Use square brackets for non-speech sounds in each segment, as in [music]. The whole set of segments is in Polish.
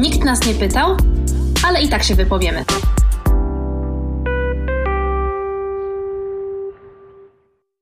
Nikt nas nie pytał, ale i tak się wypowiemy.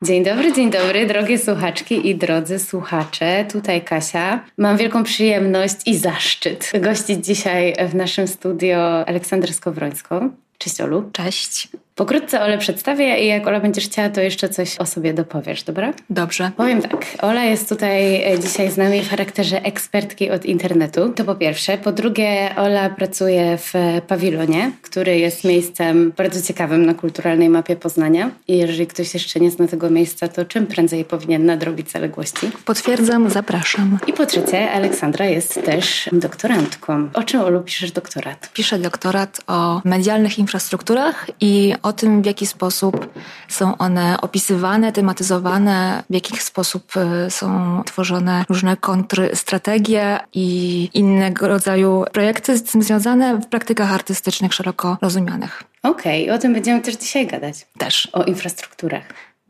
Dzień dobry, dzień dobry, drogie słuchaczki i drodzy słuchacze. Tutaj Kasia. Mam wielką przyjemność i zaszczyt gościć dzisiaj w naszym studio Aleksandrę Skowrońską. Cześć Olu. Cześć. Pokrótce Ole przedstawię i jak Ola będziesz chciała, to jeszcze coś o sobie dopowiesz, dobra? Dobrze. Powiem tak, Ola jest tutaj e, dzisiaj z nami w charakterze ekspertki od internetu. To po pierwsze. Po drugie, Ola pracuje w pawilonie, który jest miejscem bardzo ciekawym na kulturalnej mapie Poznania. I jeżeli ktoś jeszcze nie zna tego miejsca, to czym prędzej powinien nadrobić zaległości? Potwierdzam, zapraszam. I po trzecie, Aleksandra jest też doktorantką. O czym Olu piszesz doktorat? Piszę doktorat o medialnych infrastrukturach i o tym, w jaki sposób są one opisywane, tematyzowane, w jaki sposób y, są tworzone różne kontrstrategie i innego rodzaju projekty z tym związane w praktykach artystycznych szeroko rozumianych. Okej, okay, o tym będziemy też dzisiaj gadać. Też. O infrastrukturach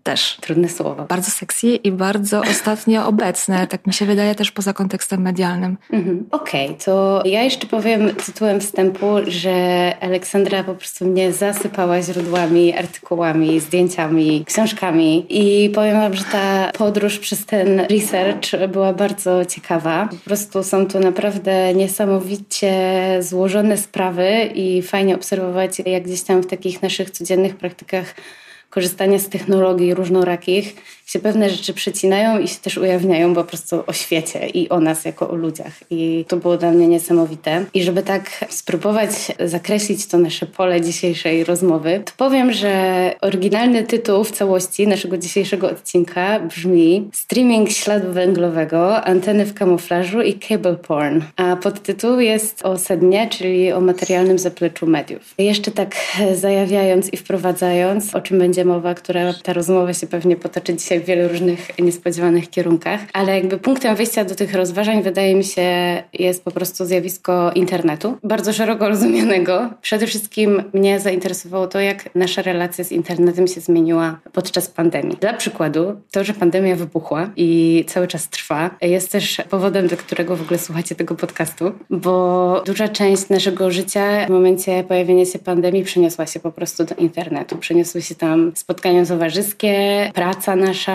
też. Trudne słowo. Bardzo sexy i bardzo ostatnio obecne, tak mi się wydaje, też poza kontekstem medialnym. Mhm. Okej, okay, to ja jeszcze powiem tytułem wstępu, że Aleksandra po prostu mnie zasypała źródłami, artykułami, zdjęciami, książkami i powiem wam, że ta podróż przez ten research była bardzo ciekawa. Po prostu są to naprawdę niesamowicie złożone sprawy i fajnie obserwować, jak gdzieś tam w takich naszych codziennych praktykach korzystania z technologii różnorakich się pewne rzeczy przecinają i się też ujawniają po prostu o świecie i o nas jako o ludziach. I to było dla mnie niesamowite. I żeby tak spróbować zakreślić to nasze pole dzisiejszej rozmowy, to powiem, że oryginalny tytuł w całości naszego dzisiejszego odcinka brzmi Streaming śladu węglowego, anteny w kamuflażu i cable porn. A podtytuł jest o sednie, czyli o materialnym zapleczu mediów. Jeszcze tak zajawiając i wprowadzając, o czym będzie mowa, która ta rozmowa się pewnie potoczy dzisiaj w wielu różnych niespodziewanych kierunkach, ale jakby punktem wyjścia do tych rozważań wydaje mi się jest po prostu zjawisko internetu, bardzo szeroko [laughs] rozumianego. Przede wszystkim mnie zainteresowało to, jak nasza relacja z internetem się zmieniła podczas pandemii. Dla przykładu, to, że pandemia wybuchła i cały czas trwa, jest też powodem, dla którego w ogóle słuchacie tego podcastu, bo duża część naszego życia w momencie pojawienia się pandemii przeniosła się po prostu do internetu. Przeniosły się tam spotkania towarzyskie, praca nasza,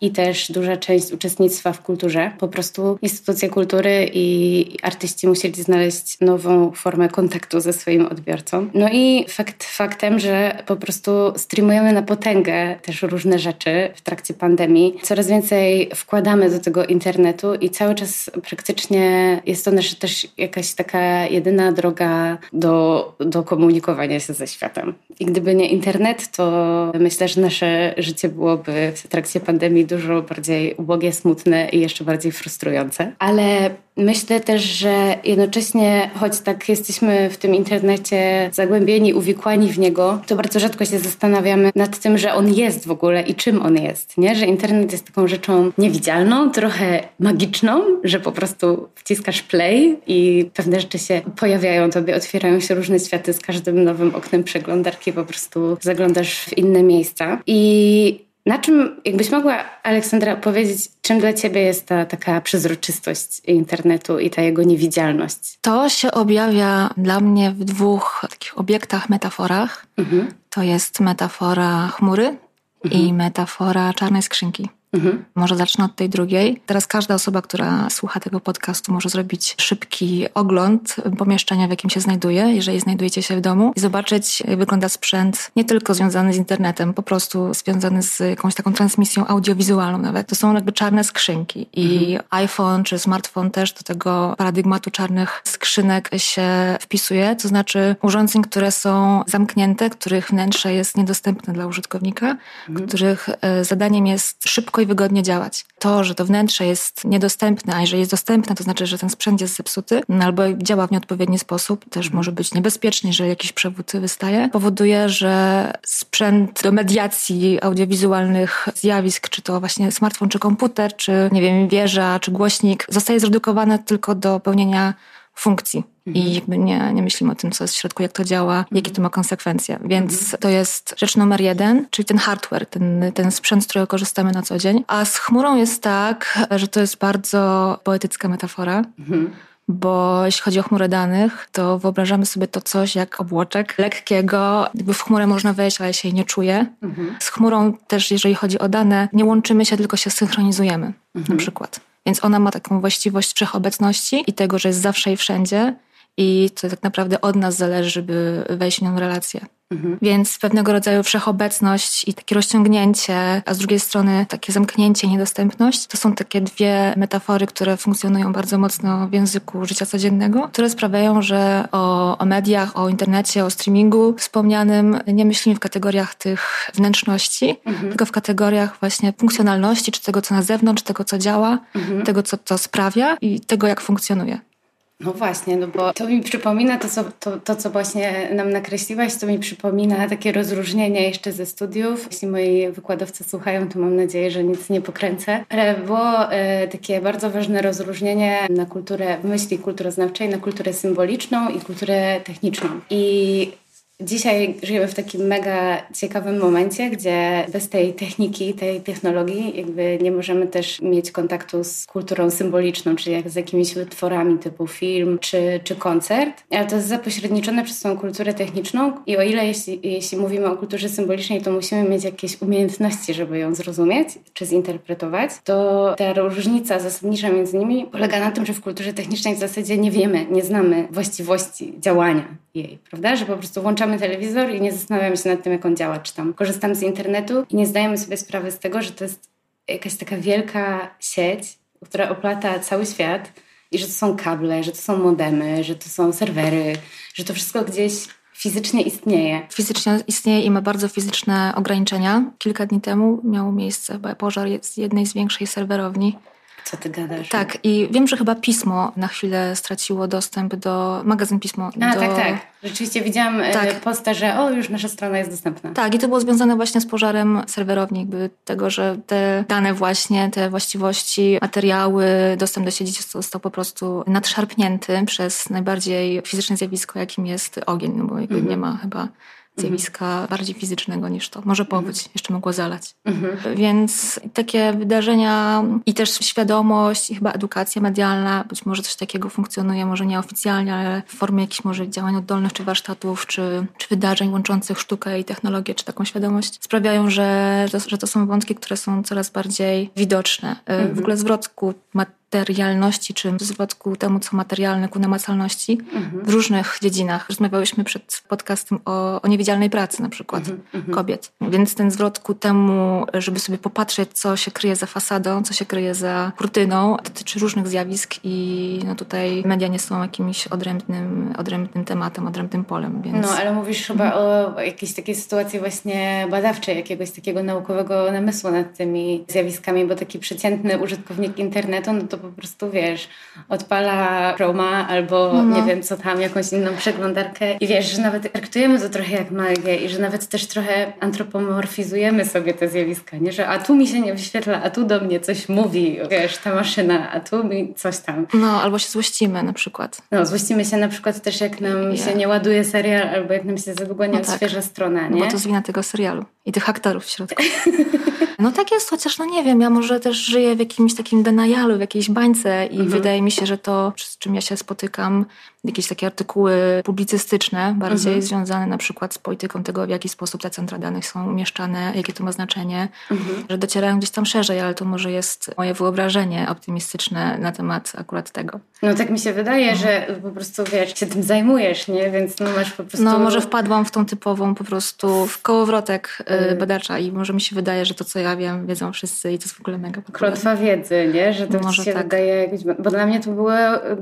i też duża część uczestnictwa w kulturze. Po prostu instytucje kultury i artyści musieli znaleźć nową formę kontaktu ze swoim odbiorcą. No i fakt faktem, że po prostu streamujemy na potęgę też różne rzeczy w trakcie pandemii. Coraz więcej wkładamy do tego internetu i cały czas praktycznie jest to nasza też jakaś taka jedyna droga do, do komunikowania się ze światem. I gdyby nie internet, to myślę, że nasze życie byłoby w trakcie pandemii dużo bardziej ubogie, smutne i jeszcze bardziej frustrujące. Ale myślę też, że jednocześnie, choć tak jesteśmy w tym internecie zagłębieni, uwikłani w niego, to bardzo rzadko się zastanawiamy nad tym, że on jest w ogóle i czym on jest. Nie? Że internet jest taką rzeczą niewidzialną, trochę magiczną, że po prostu wciskasz play i pewne rzeczy się pojawiają tobie, otwierają się różne światy z każdym nowym oknem przeglądarki, po prostu zaglądasz w inne miejsca. I na czym, jakbyś mogła, Aleksandra, powiedzieć, czym dla ciebie jest ta taka przezroczystość internetu i ta jego niewidzialność? To się objawia dla mnie w dwóch takich obiektach, metaforach. Mhm. To jest metafora chmury mhm. i metafora czarnej skrzynki. Mhm. Może zacznę od tej drugiej. Teraz każda osoba, która słucha tego podcastu, może zrobić szybki ogląd pomieszczenia, w jakim się znajduje, jeżeli znajdujecie się w domu, i zobaczyć, jak wygląda sprzęt nie tylko związany z internetem, po prostu związany z jakąś taką transmisją audiowizualną nawet. To są jakby czarne skrzynki. I mhm. iPhone czy smartfon też do tego paradygmatu czarnych skrzynek się wpisuje, to znaczy urządzeń, które są zamknięte, których wnętrze jest niedostępne dla użytkownika, mhm. których e, zadaniem jest szybko i wygodnie działać. To, że to wnętrze jest niedostępne, a jeżeli jest dostępne, to znaczy, że ten sprzęt jest zepsuty no albo działa w nieodpowiedni sposób, też może być niebezpieczny, jeżeli jakiś przewód wystaje, powoduje, że sprzęt do mediacji audiowizualnych zjawisk, czy to właśnie smartfon, czy komputer, czy nie wiem, wieża, czy głośnik, zostaje zredukowany tylko do pełnienia funkcji. I mhm. jakby nie, nie myślimy o tym, co jest w środku, jak to działa, jakie to ma konsekwencje. Więc mhm. to jest rzecz numer jeden, czyli ten hardware, ten, ten sprzęt, z którego korzystamy na co dzień. A z chmurą jest tak, że to jest bardzo poetycka metafora. Mhm bo jeśli chodzi o chmurę danych, to wyobrażamy sobie to coś jak obłoczek lekkiego, jakby w chmurę można wejść, ale się jej nie czuje. Mhm. Z chmurą też, jeżeli chodzi o dane, nie łączymy się, tylko się synchronizujemy mhm. na przykład. Więc ona ma taką właściwość wszechobecności i tego, że jest zawsze i wszędzie i to tak naprawdę od nas zależy, żeby wejść w nią relację. Mhm. Więc pewnego rodzaju wszechobecność i takie rozciągnięcie, a z drugiej strony takie zamknięcie i niedostępność, to są takie dwie metafory, które funkcjonują bardzo mocno w języku życia codziennego, które sprawiają, że o, o mediach, o internecie, o streamingu wspomnianym nie myślimy w kategoriach tych wnętrzności, mhm. tylko w kategoriach właśnie funkcjonalności, czy tego, co na zewnątrz, tego, co działa, mhm. tego, co to sprawia i tego, jak funkcjonuje. No właśnie, no bo to mi przypomina to co, to, to, co właśnie nam nakreśliłaś, to mi przypomina takie rozróżnienie jeszcze ze studiów. Jeśli moi wykładowcy słuchają, to mam nadzieję, że nic nie pokręcę. Ale było e, takie bardzo ważne rozróżnienie na kulturę, myśli kulturoznawczej, na kulturę symboliczną i kulturę techniczną. I Dzisiaj żyjemy w takim mega ciekawym momencie, gdzie bez tej techniki, tej technologii, jakby nie możemy też mieć kontaktu z kulturą symboliczną, czyli jak z jakimiś wytworami typu film czy, czy koncert, ale to jest zapośredniczone przez tą kulturę techniczną i o ile jeśli, jeśli mówimy o kulturze symbolicznej, to musimy mieć jakieś umiejętności, żeby ją zrozumieć czy zinterpretować, to ta różnica zasadnicza między nimi polega na tym, że w kulturze technicznej w zasadzie nie wiemy, nie znamy właściwości działania jej, prawda? Że po prostu włączamy telewizor i nie zastanawiamy się nad tym, jak on działa, czy tam korzystam z internetu i nie zdajemy sobie sprawy z tego, że to jest jakaś taka wielka sieć, która oplata cały świat i że to są kable, że to są modemy, że to są serwery, że to wszystko gdzieś fizycznie istnieje. Fizycznie istnieje i ma bardzo fizyczne ograniczenia. Kilka dni temu miał miejsce pożar z jednej z większych serwerowni co ty gadasz? Tak, i wiem, że chyba pismo na chwilę straciło dostęp do magazyn pismo. A, do... tak, tak. Rzeczywiście widziałam e, tak. posta, że o, już nasza strona jest dostępna. Tak, i to było związane właśnie z pożarem serwerowni, jakby tego, że te dane właśnie, te właściwości, materiały, dostęp do sieci został po prostu nadszarpnięty przez najbardziej fizyczne zjawisko, jakim jest ogień, no bo jakby mhm. nie ma chyba zjawiska mhm. bardziej fizycznego niż to. Może powódź mhm. jeszcze mogło zalać. Mhm. Więc takie wydarzenia i też świadomość i chyba edukacja medialna, być może coś takiego funkcjonuje, może nieoficjalnie, ale w formie jakichś może działań oddolnych, czy warsztatów, czy, czy wydarzeń łączących sztukę i technologię, czy taką świadomość, sprawiają, że, że to są wątki, które są coraz bardziej widoczne. Mhm. W ogóle zwrot ku materialności, czy zwrot ku temu, co materialne, ku namacalności mhm. w różnych dziedzinach. Rozmawiałyśmy przed podcastem o, o niewidzialnej pracy na przykład mhm, mhm. kobiet. Więc ten zwrot ku temu, żeby sobie popatrzeć, co się kryje za fasadą, co się kryje za kurtyną, dotyczy różnych zjawisk i no tutaj media nie są jakimś odrębnym, odrębnym tematem, odrębnym polem. Więc... No, ale mówisz chyba o jakiejś takiej sytuacji właśnie badawczej, jakiegoś takiego naukowego namysłu nad tymi zjawiskami, bo taki przeciętny użytkownik internetu, no to po prostu, wiesz, odpala Chroma albo no. nie wiem co tam, jakąś inną przeglądarkę i wiesz, że nawet traktujemy to trochę jak magię i że nawet też trochę antropomorfizujemy sobie te zjawiska, nie? Że a tu mi się nie wyświetla, a tu do mnie coś mówi, wiesz, ta maszyna, a tu mi coś tam. No, albo się złościmy na przykład. No, złościmy się na przykład też jak nam yeah. się nie ładuje serial albo jak nam się za długo nie no odświeża tak. strona, nie? No bo to jest wina tego serialu i tych aktorów w środku. [laughs] No tak jest, chociaż no nie wiem, ja może też żyję w jakimś takim denajalu, w jakiejś bańce i mhm. wydaje mi się, że to, z czym ja się spotykam, jakieś takie artykuły publicystyczne, bardziej mhm. związane na przykład z polityką tego, w jaki sposób te centra danych są umieszczane, jakie to ma znaczenie, mhm. że docierają gdzieś tam szerzej, ale to może jest moje wyobrażenie optymistyczne na temat akurat tego. No tak mi się wydaje, mhm. że po prostu wiesz, się tym zajmujesz, nie? Więc no masz po prostu... No może wpadłam w tą typową po prostu w kołowrotek y, badacza i może mi się wydaje, że to co ja wiem, wiedzą wszyscy i to jest w ogóle mega Klątwa wiedzy, nie? Że to może się tak. wydaje... Bo dla mnie to było...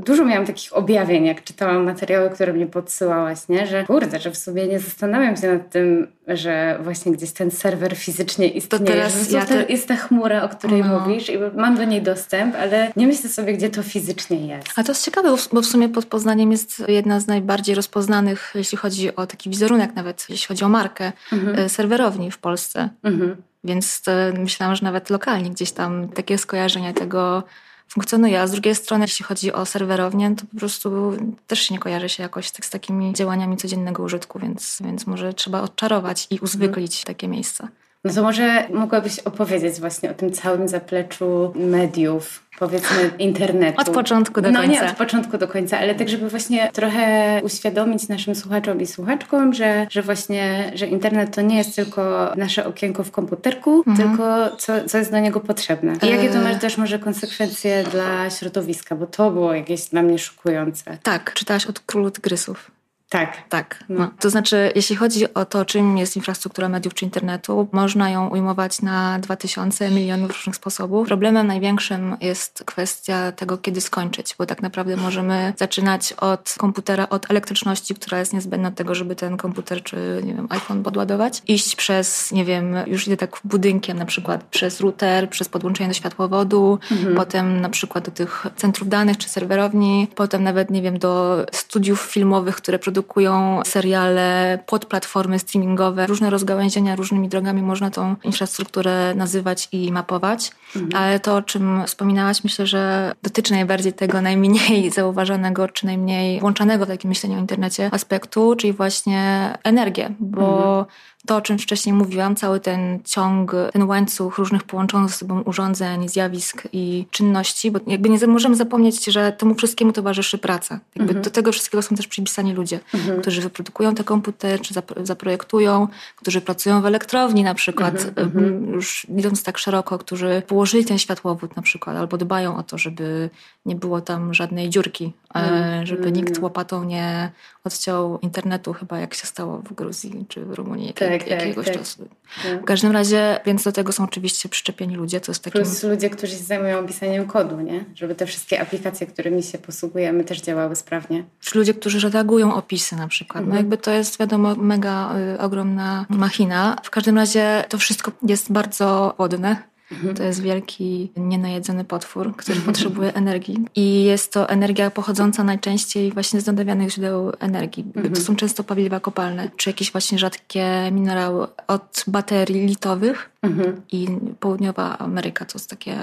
Dużo miałam takich objawień, jak czytałam materiały, które mnie podsyłałaś, nie? Że kurde, że w sobie nie zastanawiam się nad tym, że właśnie gdzieś ten serwer fizycznie istnieje. To teraz ja te... jest ta chmura, o której no. mówisz i mam do niej dostęp, ale nie myślę sobie, gdzie to fizycznie jest. A to jest ciekawe, bo w sumie pod Poznaniem jest jedna z najbardziej rozpoznanych, jeśli chodzi o taki wizerunek nawet, jeśli chodzi o markę, mhm. E, serwerowni w Polsce. Mhm. Więc myślałam, że nawet lokalnie gdzieś tam takie skojarzenia tego funkcjonuje. A z drugiej strony, jeśli chodzi o serwerownię, to po prostu też się nie kojarzy się jakoś tak z takimi działaniami codziennego użytku, więc, więc może trzeba odczarować i uzwyklić mhm. takie miejsca. No to może mogłabyś opowiedzieć właśnie o tym całym zapleczu mediów, powiedzmy internetu. Od początku do no, końca. No nie od początku do końca, ale tak, żeby właśnie trochę uświadomić naszym słuchaczom i słuchaczkom, że, że właśnie, że internet to nie jest tylko nasze okienko w komputerku, mhm. tylko co, co jest do niego potrzebne. I jakie to e. masz też może konsekwencje dla środowiska, bo to było jakieś dla mnie szokujące. Tak, czytałaś od Królu Tygrysów. Tak. Tak. No. To znaczy, jeśli chodzi o to, czym jest infrastruktura mediów czy internetu, można ją ujmować na 2000 milionów różnych sposobów. Problemem największym jest kwestia tego, kiedy skończyć, bo tak naprawdę możemy zaczynać od komputera, od elektryczności, która jest niezbędna do tego, żeby ten komputer czy, nie wiem, iPhone podładować. Iść przez, nie wiem, już idę tak budynkiem na przykład, przez router, przez podłączenie do światłowodu, mhm. potem na przykład do tych centrów danych czy serwerowni, potem nawet, nie wiem, do studiów filmowych, które produkują produkują seriale pod platformy streamingowe, różne rozgałęzienia, różnymi drogami można tą infrastrukturę nazywać i mapować. Mhm. Ale to, o czym wspominałaś, myślę, że dotyczy najbardziej tego najmniej [laughs] zauważanego, czy najmniej włączanego w takim myśleniu o internecie aspektu, czyli właśnie energię, bo mhm to, o czym wcześniej mówiłam, cały ten ciąg, ten łańcuch różnych połączonych ze sobą urządzeń, zjawisk i czynności, bo jakby nie możemy zapomnieć, że temu wszystkiemu towarzyszy praca. Jakby mhm. Do tego wszystkiego są też przypisani ludzie, mhm. którzy wyprodukują te komputery, czy zaprojektują, którzy pracują w elektrowni na przykład, mhm. mhm. już idąc tak szeroko, którzy położyli ten światłowód na przykład, albo dbają o to, żeby nie było tam żadnej dziurki, e, mhm. żeby nikt łopatą nie odciął internetu, chyba jak się stało w Gruzji czy w Rumunii tak, tak, jakiegoś tak, czasu. Tak. W każdym razie, więc do tego są oczywiście przyczepieni ludzie, to jest takim... Plus ludzie, którzy się zajmują pisaniem kodu, nie? Żeby te wszystkie aplikacje, którymi się posługujemy też działały sprawnie. Czy ludzie, którzy redagują opisy na przykład. No mhm. No jakby to jest wiadomo mega y, ogromna machina. W każdym razie to wszystko jest bardzo wodne. To jest wielki, nienajedzony potwór, który potrzebuje energii. I jest to energia pochodząca najczęściej właśnie z odnawialnych źródeł energii. Mhm. To są często paliwa kopalne, czy jakieś właśnie rzadkie minerały od baterii litowych. Mhm. I południowa Ameryka to jest takie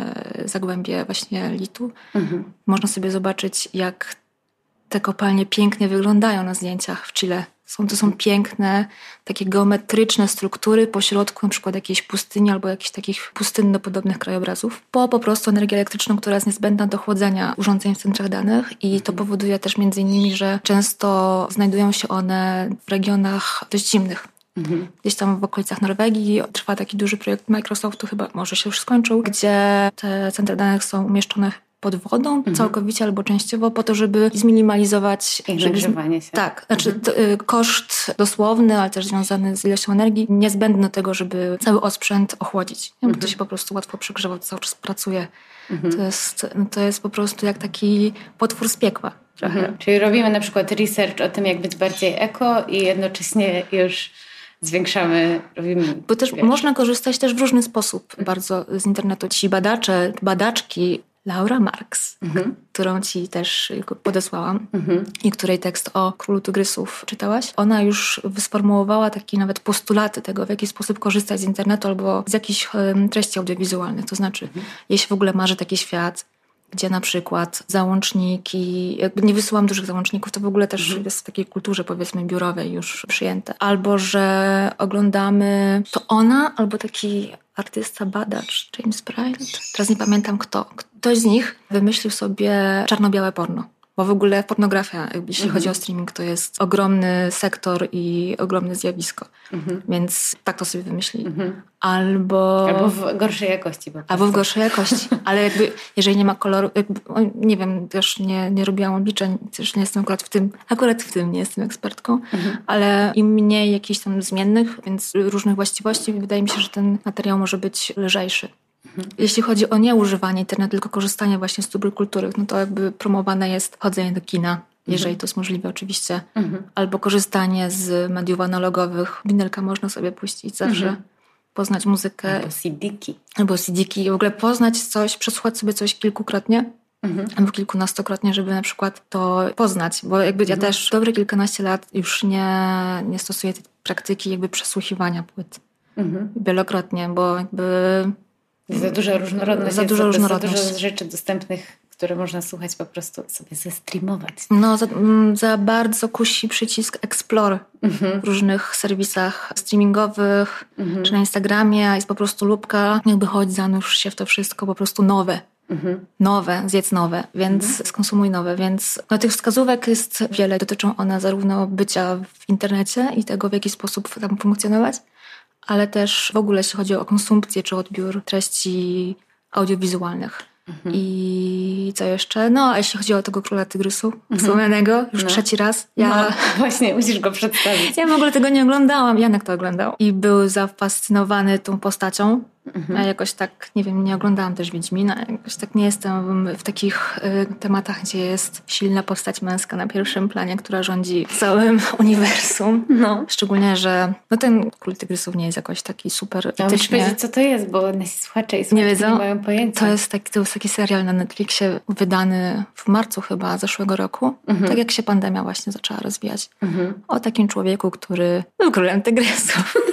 zagłębie właśnie litu. Można sobie zobaczyć, jak te kopalnie pięknie wyglądają na zdjęciach w Chile są, to są piękne, takie geometryczne struktury pośrodku na przykład jakiejś pustyni albo jakichś takich pustynno-podobnych krajobrazów, po po prostu energię elektryczną, która jest niezbędna do chłodzenia urządzeń w centrach danych i to powoduje też między innymi, że często znajdują się one w regionach dość zimnych. Mhm. Gdzieś tam w okolicach Norwegii trwa taki duży projekt Microsoftu, chyba może się już skończył, gdzie te centra danych są umieszczone pod wodą mhm. całkowicie albo częściowo po to, żeby zminimalizować ich zagrzewanie się. Tak, znaczy mhm. Y, koszt dosłowny, ale też związany z ilością energii, niezbędny do tego, żeby cały osprzęt ochłodzić. Mhm. Bo to się po prostu łatwo przegrzewa, cały czas pracuje. Mhm. To, jest, to jest po prostu jak taki potwór z piekła. Mhm. Czyli robimy na przykład research o tym, jak być bardziej eko i jednocześnie już zwiększamy, robimy. Bo też wiesz. można korzystać też w różny sposób bardzo z internetu. Ci badacze, badaczki Laura Marx, mhm. którą ci też podesłałam mhm. i której tekst o królu tygrysów czytałaś. Ona już sformułowała takie nawet postulaty tego, w jaki sposób korzystać z internetu albo z jakichś treści audiowizualnych. To znaczy, mhm. jeśli w ogóle marzy taki świat, gdzie na przykład załączniki, jakby nie wysyłam dużych załączników, to w ogóle też mhm. jest w takiej kulturze powiedzmy biurowej już przyjęte. Albo, że oglądamy to ona, albo taki artysta, badacz, James Bryant, teraz nie pamiętam kto, ktoś z nich wymyślił sobie czarno-białe porno. Bo w ogóle pornografia, jeśli chodzi o mhm. streaming, to jest ogromny sektor i ogromne zjawisko. Mhm. Więc tak to sobie wymyśli. Mhm. Albo... Albo w gorszej jakości. Albo w gorszej jakości. [laughs] Ale jakby, jeżeli nie ma koloru, jakby, nie wiem, też nie, nie robiłam obliczeń, też nie jestem akurat w tym, akurat w tym nie jestem ekspertką, mhm. ale im mniej jakichś tam zmiennych, więc różnych właściwości, wydaje mi się, że ten materiał może być lżejszy. Jeśli chodzi o nieużywanie internetu, tylko korzystanie właśnie z dóbr kultury, no to jakby promowane jest chodzenie do kina, jeżeli mhm. to jest możliwe oczywiście, mhm. albo korzystanie z mediów analogowych. Winelka można sobie puścić zawsze. Mhm. Poznać muzykę. Albo CD-ki. Albo CD-ki. W ogóle poznać coś, przesłuchać sobie coś kilkukrotnie, Mhm. albo kilkunastokrotnie, żeby na przykład to poznać, bo jakby mhm. ja też dobre kilkanaście lat już nie, nie stosuję tej praktyki jakby przesłuchiwania płyt. Mhm. Wielokrotnie, bo jakby za duża różnorodność. Za duża różnorodność. Za dużo rzeczy dostępnych, które można słuchać po prostu sobie zestreamować. No, za, mm, za bardzo kusi przycisk Explore mhm. w różnych serwisach streamingowych, mhm. czy na Instagramie. Jest po prostu lubka, jakby chodź, zanurz się w to wszystko, po prostu nowe. Mhm. Nowe, zjedz nowe, więc mhm. skonsumuj nowe. Więc no, tych wskazówek jest wiele. Dotyczą one zarówno bycia w internecie i tego, w jaki sposób tam funkcjonować, ale też w ogóle jeśli chodzi o konsumpcję czy odbiór treści audiowizualnych. Mhm. I co jeszcze? No, a jeśli chodzi o tego króla tygrysu mhm. wspomnianego, już no. trzeci raz. Ja no, [laughs] właśnie, musisz go przedstawić. Ja w ogóle tego nie oglądałam. Janek to oglądał. I był zafascynowany tą postacią. Mhm. Ja jakoś tak, nie wiem, nie oglądałam też Wiedźmina, jakoś tak nie jestem w takich y, tematach, gdzie jest silna postać męska na pierwszym planie, która rządzi całym [laughs] uniwersum. No. Szczególnie, że no ten Król Tygrysów nie jest jakoś taki super etyczny. Musisz powiedzieć, co to jest, bo nasi słuchacze i słuchacze nie, wiedzą. nie mają pojęcia. To jest, taki, to jest taki serial na Netflixie wydany w marcu chyba zeszłego roku, mhm. tak jak się pandemia właśnie zaczęła rozwijać. Mhm. O takim człowieku, który był królem tygrysów. [laughs]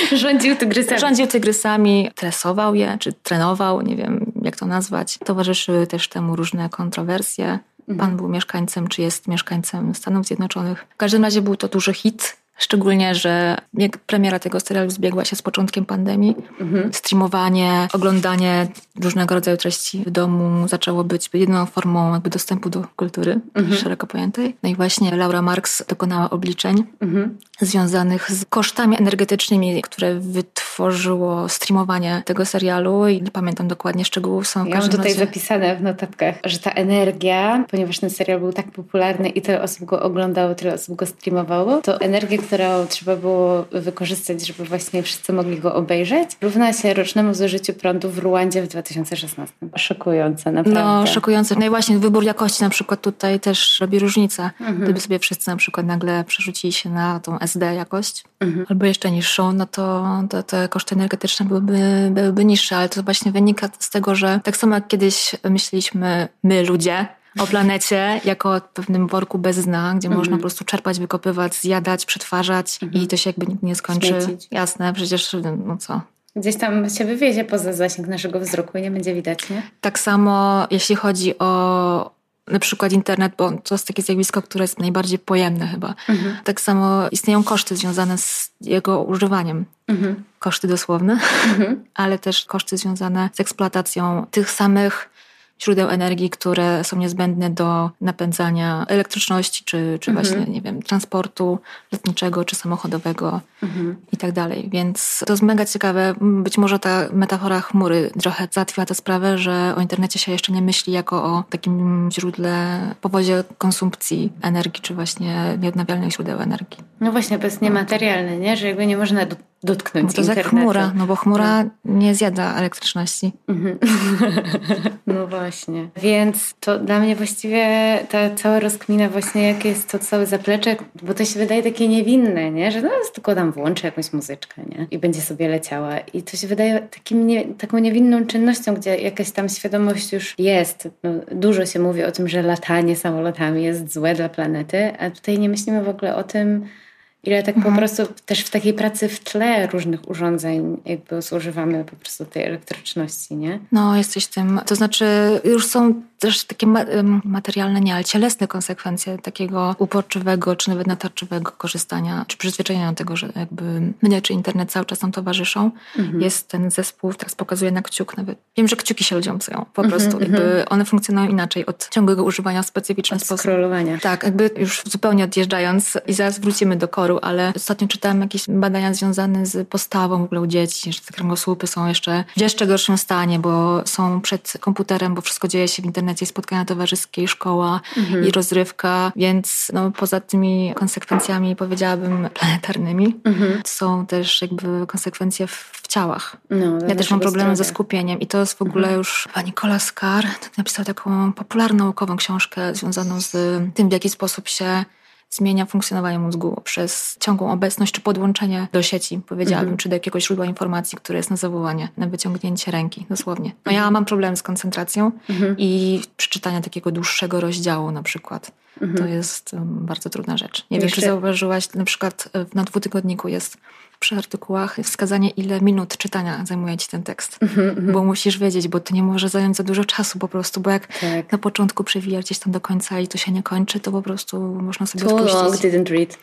[laughs] Rządził tygrysami. Rządził tygrysami, tresował je, czy trenował, nie wiem jak to nazwać. Towarzyszyły też temu różne kontrowersje. Mhm. Pan był mieszkańcem, czy jest mieszkańcem Stanów Zjednoczonych. W każdym razie był to duży hit. Szczególnie, że jak premiera tego serialu zbiegła się z początkiem pandemii, mhm. streamowanie, oglądanie różnego rodzaju treści w domu zaczęło być jedyną formą jakby dostępu do kultury mhm. szeroko pojętej. No i właśnie Laura Marks dokonała obliczeń mhm. Związanych z kosztami energetycznymi, które wytworzyło streamowanie tego serialu i nie pamiętam dokładnie szczegółów. Są ja mam tutaj razie... zapisane w notatkach, że ta energia, ponieważ ten serial był tak popularny i tyle osób go oglądało, tyle osób go streamowało, to energia, którą trzeba było wykorzystać, żeby właśnie wszyscy mogli go obejrzeć, równa się rocznemu zużyciu prądu w Ruandzie w 2016. Szokujące, naprawdę. No, szokujące. No i właśnie wybór jakości na przykład tutaj też robi różnicę. Mhm. Gdyby sobie wszyscy na przykład nagle przerzucili się na tą SD jakość, mhm. albo jeszcze niższą, no to, to te koszty energetyczne byłyby, byłyby niższe, ale to właśnie wynika z tego, że tak samo jak kiedyś myśleliśmy my ludzie, o planecie [laughs] jako o pewnym worku bez dna, gdzie mm można po prostu czerpać, wykopywać, zjadać, przetwarzać mm -hmm. i to się jakby nigdy nie skończy. Śmiecić. Jasne, przecież no co. Gdzieś tam się wywiezie poza zasięg naszego wzroku i nie będzie widać, nie? Tak samo jeśli chodzi o na przykład internet, bo to jest takie zjawisko, które jest najbardziej pojemne chyba. Mhm. Tak samo istnieją koszty związane z jego używaniem. Mhm. Koszty dosłowne, mhm. [laughs] ale też koszty związane z eksploatacją tych samych źródeł energii, które są niezbędne do napędzania elektryczności, czy, czy mhm. właśnie, nie wiem, transportu lotniczego, czy samochodowego mhm. i tak dalej. Więc to jest mega ciekawe. Być może ta metafora chmury trochę załatwiła tę sprawę, że o internecie się jeszcze nie myśli jako o takim źródle, powozie konsumpcji energii, czy właśnie nieodnawialnych źródeł energii. No właśnie, to jest niematerialne, nie? Że jakby nie można dotknąć bo to internetu. jak chmura, no bo chmura no. nie zjada elektryczności. Mhm. [laughs] no właśnie. Więc to dla mnie właściwie ta cała rozkmina właśnie, jakie jest to całe zaplecze, bo to się wydaje takie niewinne, nie? Że no tylko tam włączę jakąś muzyczkę, nie? I będzie sobie leciała. I to się wydaje takim nie, taką niewinną czynnością, gdzie jakaś tam świadomość już jest. No, dużo się mówi o tym, że latanie samolotami jest złe dla planety, a tutaj nie myślimy w ogóle o tym, Ile tak mhm. po prostu też w takiej pracy w tle różnych urządzeń jakby zużywamy po prostu tej elektryczności, nie? No, jesteś tym. To znaczy już są też takie materialne, nie, ale cielesne konsekwencje takiego uporczywego, czy nawet natarczywego korzystania, czy przyzwyczajenia do tego, że jakby mnie czy internet cały czas nam towarzyszą. Mhm. Jest ten zespół, teraz pokazuje na kciuk nawet. Wiem, że kciuki się ludziom psują, po mhm, prostu. Jakby mhm. one funkcjonują inaczej od ciągłego używania w specyficzny od sposób. Tak, jakby już zupełnie odjeżdżając i zaraz wrócimy do koru, ale ostatnio czytałam jakieś badania związane z postawą w ogóle u dzieci, że te kręgosłupy są jeszcze w jeszcze gorszym stanie, bo są przed komputerem, bo wszystko dzieje się w internecie internecie spotkania towarzyskie, szkoła mhm. i rozrywka, więc no, poza tymi konsekwencjami powiedziałabym planetarnymi, mhm. są też jakby konsekwencje w ciałach. No, ja też mam problemy ze skupieniem i to jest w ogóle mhm. już pani Nicola Scar tak napisał taką popularną naukową książkę związaną z tym, w jaki sposób się zmienia funkcjonowanie mózgu przez ciągłą obecność czy podłączenie do sieci, powiedziałabym, mhm. czy do jakiegoś źródła informacji, które jest na zawołanie, na wyciągnięcie ręki, dosłownie. No ja mam problem z koncentracją mhm. i przeczytania takiego dłuższego rozdziału na przykład. To jest bardzo trudna rzecz. Nie wiem, czy zauważyłaś, na przykład na dwutygodniku jest przy artykułach wskazanie, ile minut czytania zajmuje ci ten tekst. Mm -hmm. Bo musisz wiedzieć, bo to nie może zająć za dużo czasu po prostu, bo jak tak. na początku przewijasz gdzieś tam do końca i to się nie kończy, to po prostu można sobie Too odpuścić. long, didn't read.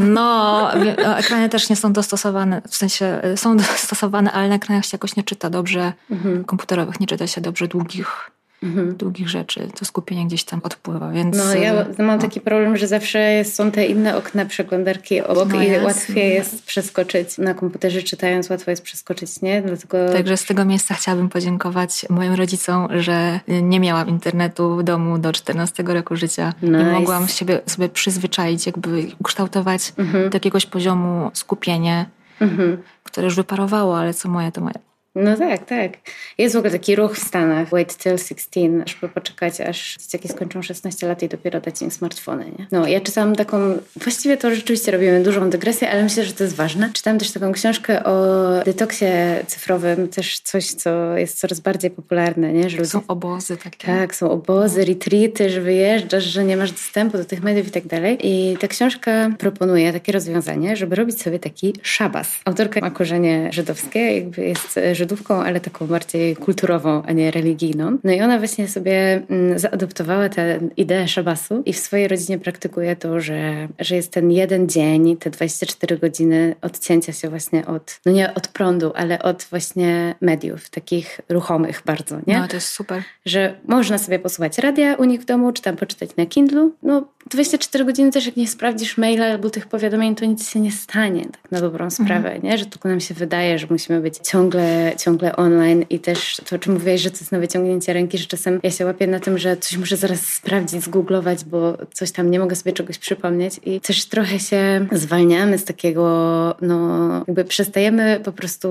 No, ekrany też nie są dostosowane, w sensie są [laughs] dostosowane, ale na ekranach się jakoś nie czyta dobrze, mm -hmm. komputerowych nie czyta się dobrze długich mhm. długich rzeczy, to skupienie gdzieś tam odpływa, więc... No ja y, mam no. taki problem, że zawsze są te inne okna przeglądarki obok no i łatwiej jest przeskoczyć na komputerze czytając, łatwo jest przeskoczyć, nie? Dlatego... Także z tego miejsca chciałabym podziękować moim rodzicom, że nie miałam internetu w domu do 14 roku życia nice. i mogłam siebie, sobie przyzwyczaić, jakby ukształtować mhm. do jakiegoś poziomu skupienie, mhm. które już wyparowało, ale co moje, to moje. No tak, tak. Jest w ogóle taki ruch w Stanach, wait till 16, żeby poczekać, aż dzieciaki skończą 16 lat i dopiero dać im smartfony, nie? No, ja czytałam taką, właściwie to rzeczywiście robimy dużą dygresję, ale myślę, że to jest ważne. Czytałam też taką książkę o detoksie cyfrowym, też coś, co jest coraz bardziej popularne, nie? Że ludzie... Są obozy takie. Tak, są obozy, retreaty, że wyjeżdżasz, że nie masz dostępu do tych mediów i tak dalej. I ta książka proponuje takie rozwiązanie, żeby robić sobie taki szabas. Autorka ma korzenie żydowskie, jakby jest Żydówką, ale taką bardziej kulturową, a nie religijną. No i ona właśnie sobie mm, zaadoptowała tę ideę szabasu i w swojej rodzinie praktykuje to, że, że jest ten jeden dzień, te 24 godziny odcięcia się właśnie od, no nie od prądu, ale od właśnie mediów, takich ruchomych bardzo, nie? No, to jest super. Że można sobie posłuchać radia u nich w domu, czy tam poczytać na Kindlu. No 24 godziny też jak nie sprawdzisz maila albo tych powiadomień, to nic się nie stanie, tak na dobrą sprawę, mhm. nie? Że tylko nam się wydaje, że musimy być ciągle ciągle online i też to, o czym mówiłeś, że to jest na wyciągnięcie ręki, że czasem ja się łapię na tym, że coś muszę zaraz sprawdzić, zgooglować, bo coś tam nie mogę sobie czegoś przypomnieć i też trochę się zwalniamy z takiego, no jakby przestajemy po prostu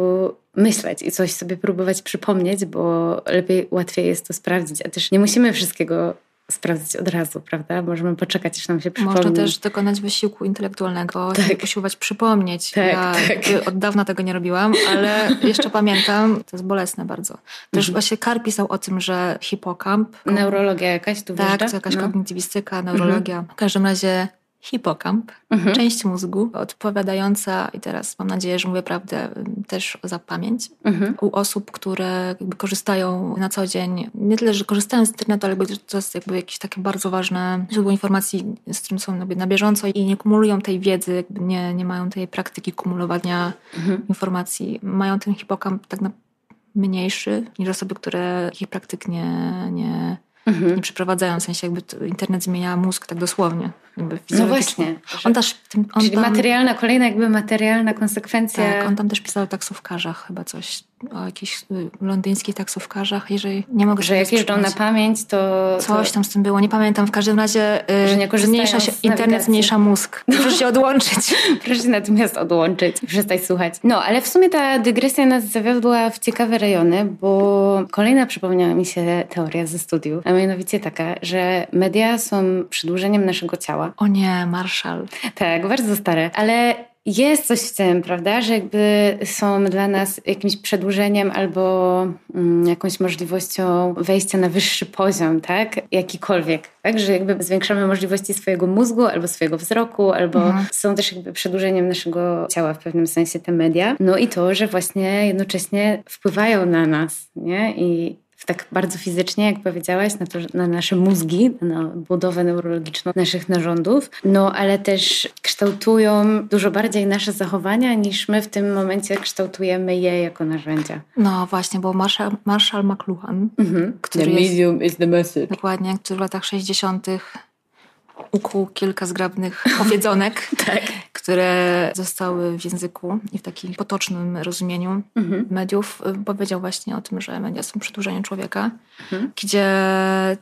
myśleć i coś sobie próbować przypomnieć, bo lepiej, łatwiej jest to sprawdzić, a też nie musimy wszystkiego sprawdzić od razu, prawda? Możemy poczekać, aż nam się przypomni. Można też dokonać wysiłku intelektualnego tak. usiłować przypomnieć. Tak, ja tak. od dawna tego nie robiłam, ale [laughs] jeszcze pamiętam, to jest bolesne bardzo. Też mhm. właśnie Kar pisał o tym, że hipokamp... Neurologia jakaś tu Tak, to jakaś no. kognitywistyka, neurologia. Mhm. W każdym razie hipokamp, mhm. część mózgu odpowiadająca, i teraz mam nadzieję, że mówię prawdę, też za pamięć, mhm. u osób, które korzystają na co dzień, nie tyle, że korzystają z internetu, ale to jest jakby jakieś takie bardzo ważne źródło informacji, z którym są na bieżąco i nie kumulują tej wiedzy, jakby nie, nie mają tej praktyki kumulowania mhm. informacji. Mają ten hipokamp tak na mniejszy niż osoby, które takich praktyk nie, nie mhm. nie przeprowadzają, w sensie jakby internet zmienia mózg tak dosłownie. no właśnie. On też, on Czyli tam, materialna, kolejna jakby materialna konsekwencja. Tak, on tam też pisał o taksówkarzach chyba coś, o jakichś y, londyńskich taksówkarzach, jeżeli nie mogę Że jak jeżdżą na pamięć, to... Coś tam z tym było, nie pamiętam. W każdym razie y, że nie zmniejsza się, internet zmniejsza mózg. Proszę się odłączyć. [laughs] Proszę się natymiast odłączyć, przestać słuchać. No, ale w sumie ta dygresja nas zawiodła w ciekawe rejony, bo kolejna przypomniała mi się teoria ze studiów, a mianowicie taka, że media są przedłużeniem naszego ciała. O nie, Marshall. Tak, bardzo stare, ale jest coś w tym, prawda, że jakby są dla nas jakimś przedłużeniem albo mm, jakąś możliwością wejścia na wyższy poziom, tak? Jakikolwiek, tak? Że jakby zwiększamy możliwości swojego mózgu albo swojego wzroku, albo mhm. są też jakby przedłużeniem naszego ciała w pewnym sensie te media. No i to, że właśnie jednocześnie wpływają na nas, nie? I tak bardzo fizycznie, jak powiedziałaś, na, to, na nasze mózgi, na budowę neurologiczną naszych narządów, no ale też kształtują dużo bardziej nasze zachowania, niż my w tym momencie kształtujemy je jako narzędzia. No właśnie, bo Marshall, Marshall McLuhan, mhm. który the medium jest, is the message. Dokładnie, który w latach 60 ukuł kilka zgrabnych [laughs] powiedzonek, tak. które zostały w języku i w takim potocznym rozumieniu mhm. mediów. Powiedział właśnie o tym, że media są przedłużeniem człowieka, mhm. gdzie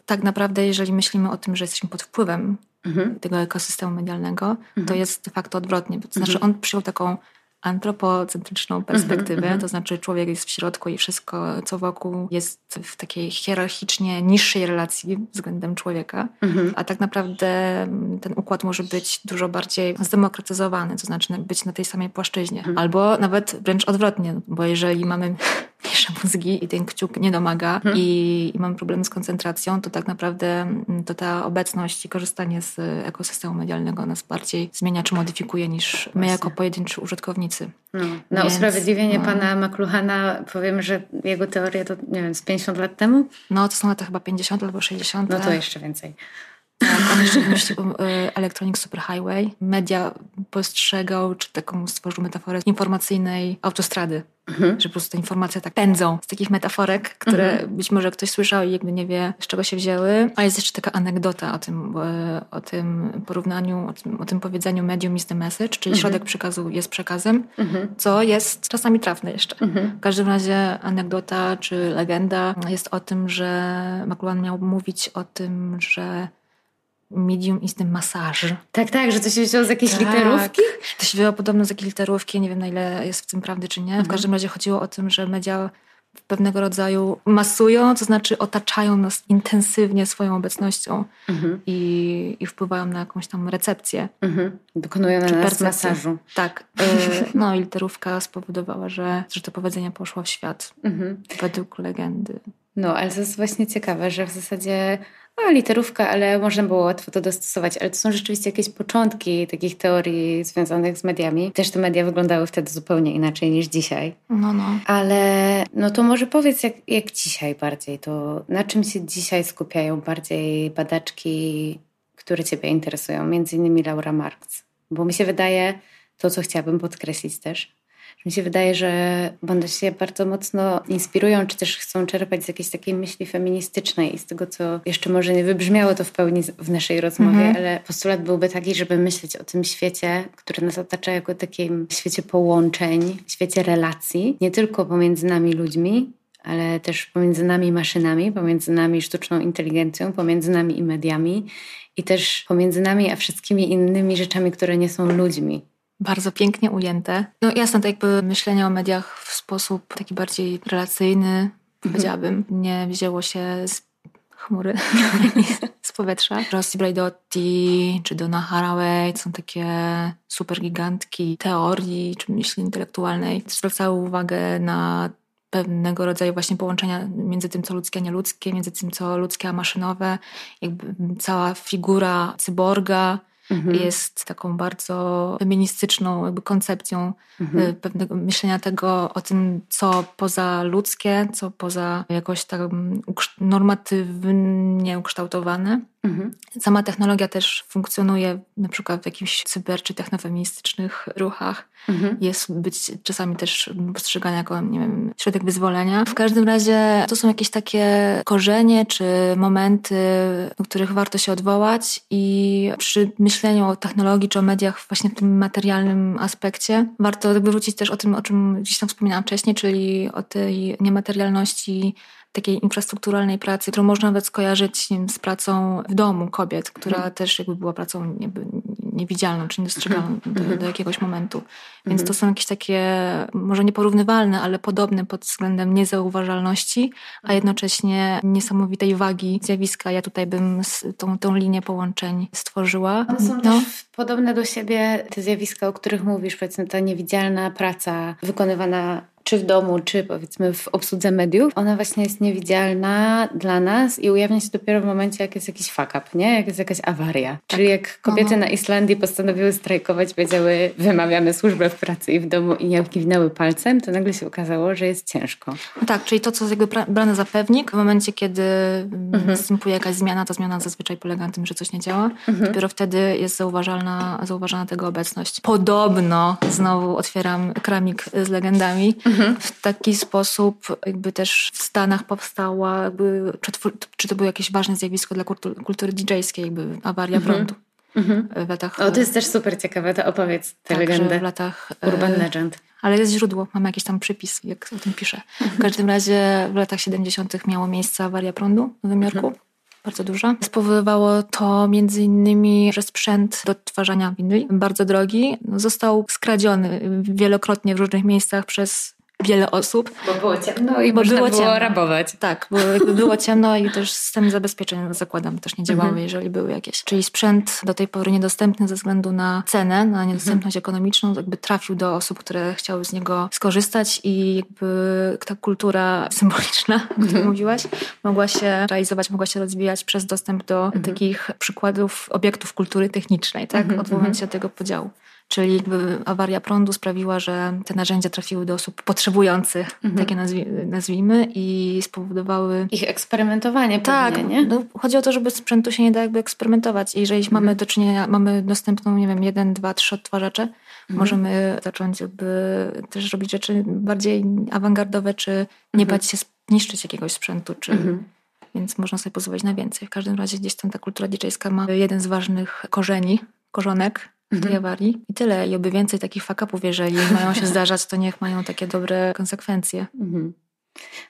tak naprawdę, jeżeli myślimy o tym, że jesteśmy pod wpływem mhm. tego ekosystemu medialnego, to mhm. jest de facto odwrotnie. To znaczy mhm. on przyjął taką antropocentryczną mhm, perspektywę, mm -hmm. to znaczy człowiek jest w środku i wszystko, co wokół jest w takiej hierarchicznie niższej relacji względem człowieka, mm -hmm. a tak naprawdę mm, ten układ może być dużo bardziej zdemokratyzowany, to znaczy być na tej samej płaszczyźnie. Mm -hmm. Albo nawet wręcz odwrotnie, bo jeżeli mamy mniejsze mózgi i ten kciuk nie domaga hmm. i, i mam problemy z koncentracją, to tak naprawdę mm, to ta obecność i korzystanie z ekosystemu medialnego nas bardziej zmienia czy modyfikuje niż Właśnie. my jako pojedynczy użytkownicy. No, na Więc, usprawiedliwienie no. pana McLuhana powiem, że jego teoria to nie wiem, z 50 lat temu? No to są lata chyba 50 albo 60. No to jeszcze więcej. Tak, on jeszcze e, Electronic Superhighway. Media postrzegał, czy taką stworzył metaforę informacyjnej autostrady. Mhm. Że po prostu te informacje tak pędzą z takich metaforek, które mhm. być może ktoś słyszał i jakby nie wie, z czego się wzięły. A jest jeszcze taka anegdota o tym, e, o tym porównaniu, o tym, o tym powiedzeniu medium is the message, czyli mhm. środek przekazu jest przekazem, mhm. co jest czasami trafne jeszcze. Mhm. W każdym razie anegdota czy legenda jest o tym, że McLuhan miał mówić o tym, że medium is the massage. Tak, tak, że to się wzięło z jakiejś tak. literówki? To się wzięło podobno z jakiejś literówki, nie wiem na ile jest w tym prawdy czy nie. W mhm. każdym razie chodziło o tym, że media pewnego rodzaju masują, to znaczy otaczają nas intensywnie swoją obecnością mhm. i, i wpływają na jakąś tam recepcję. Mhm. Dokonują na nas percepcję. masażu. Tak. Y, [laughs] no i literówka spowodowała, że, że to powiedzenie poszło w świat mhm. według legendy. No, ale to jest właśnie ciekawe, że w zasadzie a, literówka, ale można było łatwo to dostosować. Ale to są rzeczywiście jakieś początki takich teorii związanych z mediami. Też te media wyglądały wtedy zupełnie inaczej niż dzisiaj. No, no. Ale no to może powiedz, jak, jak dzisiaj bardziej, to na czym się dzisiaj skupiają bardziej badaczki, które Ciebie interesują? Między innymi Laura Marx. Bo mi się wydaje, to co chciałabym podkreślić też, mi się wydaje, że one się bardzo mocno inspirują, czy też chcą czerpać z jakiejś takiej myśli feministycznej i z tego, co jeszcze może nie wybrzmiało to w pełni w naszej rozmowie, mhm. ale postulat byłby taki, żeby myśleć o tym świecie, który nas otacza jako takim świecie połączeń, świecie relacji, nie tylko pomiędzy nami ludźmi, ale też pomiędzy nami maszynami, pomiędzy nami sztuczną inteligencją, pomiędzy nami i mediami i też pomiędzy nami a wszystkimi innymi rzeczami, które nie są ludźmi bardzo pięknie ujęte. No jasne, to jakby myślenie o mediach w sposób taki bardziej relacyjny, mhm. powiedziałabym, nie wzięło się z chmury, [laughs] [laughs] z powietrza. Rossi Braidotti czy Donna Haraway są takie super gigantki teorii czy myśli intelektualnej. Zwracały uwagę na pewnego rodzaju właśnie połączenia między tym, co ludzkie, a nieludzkie, między tym, co ludzkie, a maszynowe. Jakby cała figura cyborga, mhm. jest taką bardzo feministyczną jakby koncepcją mhm. Y, pewnego myślenia tego o tym, co poza ludzkie, co poza jakoś tak normatywnie ukształtowane. Mhm. Sama technologia też funkcjonuje na przykład w jakichś cyber czy technofeministycznych ruchach. Mhm. Jest być czasami też postrzegana jako, nie wiem, środek wyzwolenia. W każdym razie to są jakieś takie korzenie czy momenty, do których warto się odwołać i przy myśleniu o technologii czy o mediach właśnie w tym materialnym aspekcie warto jakby wrócić też o tym, o czym gdzieś tam wspominałam wcześniej, czyli o tej niematerialności takiej infrastrukturalnej pracy, którą można nawet skojarzyć z pracą w domu kobiet, która mhm. też jakby była pracą jakby niewidzialną czy niedostrzegalną do, mhm. do, jakiegoś momentu. Więc to mhm. są jakieś takie, może nieporównywalne, ale podobne pod względem niezauważalności, a jednocześnie niesamowitej wagi zjawiska. Ja tutaj bym tą, tą linię połączeń stworzyła. One są no. też podobne do siebie te zjawiska, o których mówisz, powiedzmy ta niewidzialna praca wykonywana czy w domu, czy powiedzmy w obsłudze mediów, ona właśnie jest niewidzialna dla nas i ujawnia się dopiero w momencie, jak jest jakiś fuck up, nie? Jak jest jakaś awaria. Tak. Czyli jak kobiety na Islandii postanowiły strajkować, powiedziały wymawiamy służbę w pracy i w domu i nie kiwnęły palcem, to nagle się okazało, że jest ciężko. No tak, czyli to, co jest jakby brane za pewnik, w momencie, kiedy mhm. następuje jakaś zmiana, ta zmiana zazwyczaj polega na tym, że coś nie działa, mhm. dopiero wtedy jest zauważalna, zauważalna tego obecność. Podobno, znowu otwieram kramik z legendami, Mhm. W taki sposób jakby też w Stanach powstała, jakby, czy to było jakieś ważne zjawisko dla kultury, kultury DJ-skiej, jakby awaria mhm. prądu. Mhm. W latach, o, to jest też super ciekawe, to opowiedz tę tak, legendę. w latach... Urban e, Legend. Ale jest źródło, mamy jakiś tam przypis, jak o tym piszę. W każdym razie w latach 70. miało miejsce awaria prądu w Nowym Jorku. Mhm bardzo duża. Spowodowało to między innymi, że sprzęt do odtwarzania winyli, bardzo drogi, został skradziony wielokrotnie w różnych miejscach przez wiele osób. Bo było ciemno i bo można było, było ciemno. rabować. Tak, bo było ciemno i też systemy zabezpieczeń, zakładam, też nie działały, mhm. jeżeli były jakieś. Czyli sprzęt do tej pory niedostępny ze względu na cenę, na niedostępność mhm. ekonomiczną, jakby trafił do osób, które chciały z niego skorzystać i jakby ta kultura symboliczna, o której mhm. mówiłaś, mogła się realizować, mogła się rozwijać przez dostęp do mhm. takich przykładów obiektów kultury technicznej, tak? Mhm. Odwołując się od tego podziału. Czyli jakby awaria prądu sprawiła, że te narzędzia trafiły do osób potrzebujących, mhm. takie nazwi nazwijmy, i spowodowały... Ich eksperymentowanie tak, pewnie, nie? No, chodzi o to, żeby sprzętu się nie da jakby eksperymentować. Jeżeli mhm. mamy do czynienia, mamy dostępną, nie wiem, jeden, dwa, trzy odtwarzacze, mhm. możemy zacząć jakby też robić rzeczy bardziej awangardowe, czy nie mhm. bać się niszczyć jakiegoś sprzętu, czy... Mhm. Więc można sobie pozwolić na więcej. W każdym razie gdzieś tam ta kultura DJ-ska ma jeden z ważnych korzeni, korzonek, tej awarii. I tyle. I oby więcej takich fakapów, jeżeli [laughs] mają się zdarzać, to niech mają takie dobre konsekwencje. Mhm.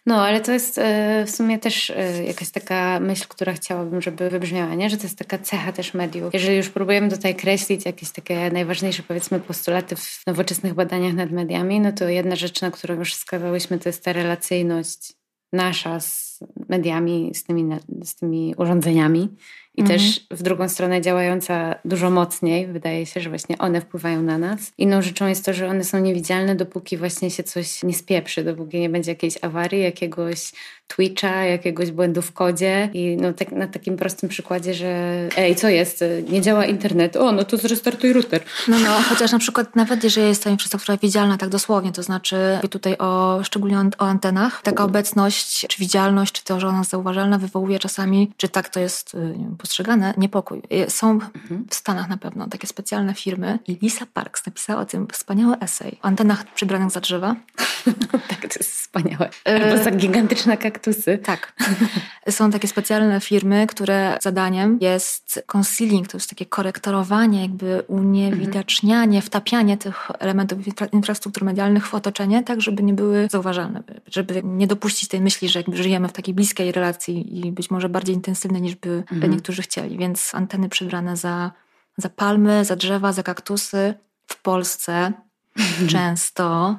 No, ale to jest e, w sumie też e, jakaś taka myśl, która chciałabym, żeby wybrzmiała, nie? że to jest taka cecha też mediów. Jeżeli już próbujemy tutaj kreślić jakieś takie najważniejsze, powiedzmy, postulaty w nowoczesnych badaniach nad mediami, no to jedna rzecz, na którą już wskazałyśmy, to jest ta relacyjność nasza z mediami, z tymi, z tymi urządzeniami i mhm. też w drugą stronę działająca dużo mocniej. Wydaje się, że właśnie one wpływają na nas. Inną rzeczą jest to, że one są niewidzialne, dopóki właśnie się coś nie spieprzy, dopóki nie będzie jakiejś awarii, jakiegoś Twitcha, jakiegoś błędu w kodzie i no, tak, na takim prostym przykładzie, że ej, co jest? Nie działa internet. O, no to zrestartuj router. No, no, chociaż na przykład nawet jeżeli jest to infrastruktura widzialna tak dosłownie, to znaczy tutaj o, szczególnie o antenach, taka obecność, czy widzialność, czy to, że ona jest zauważalna wywołuje czasami, czy tak to jest y, nie wiem, postrzegane, niepokój. Y, są mhm. w Stanach na pewno takie specjalne firmy i Lisa Parks napisała o tym wspaniały esej o antenach przybranych za drzewa. [laughs] tak, to jest wspaniałe. Albo za gigantyczna kaktusy. Tak. [laughs] Są takie specjalne firmy, które zadaniem jest concealing, to jest takie korektorowanie, jakby uniewidacznianie, mhm. wtapianie tych elementów infrastruktur medialnych w otoczenie, tak żeby nie były zauważalne, żeby nie dopuścić tej myśli, że żyjemy w takiej bliskiej relacji i być może bardziej intensywnej niż by mhm. Niektórzy chcieli. Więc anteny przybrane za, za palmy, za drzewa, za kaktusy w Polsce [laughs] często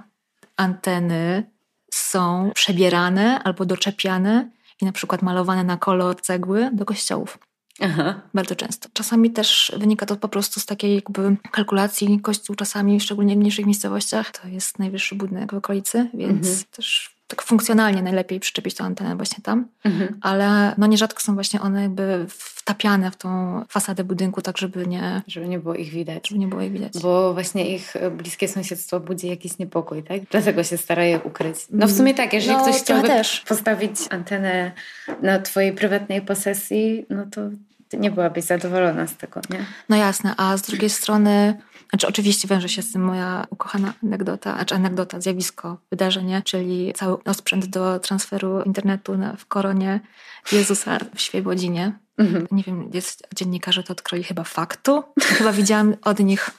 anteny są przebierane albo doczepiane i na przykład malowane na kolor cegły do kościołów. Aha. Bardzo często. Czasami też wynika to po prostu z takiej jakby kalkulacji. Kościół czasami, szczególnie w mniejszych miejscowościach, to jest najwyższy budynek w okolicy, więc mhm. też tak funkcjonalnie najlepiej przyczepić tę antenę właśnie tam, mhm. ale no nierzadko są właśnie one jakby wtapiane w tą fasadę budynku, tak żeby nie... Żeby nie było ich widać. Żeby nie było ich widać. Bo właśnie ich bliskie sąsiedztwo budzi jakiś niepokój, tak? Dlatego się stara je ukryć. No w sumie tak, jeżeli no, ktoś chciałby też. postawić antenę na twojej prywatnej posesji, no to nie byłabyś zadowolona z tego, nie? No jasne, a z drugiej strony znaczy, oczywiście wiąże się z tym moja ukochana anegdota, znaczy anegdota, zjawisko, wydarzenie, czyli cały osprzęt do transferu internetu w koronie Jezusa w Świebodzinie. Mhm. Nie wiem, jest, dziennikarze to odkryli chyba faktu. Chyba widziałam od nich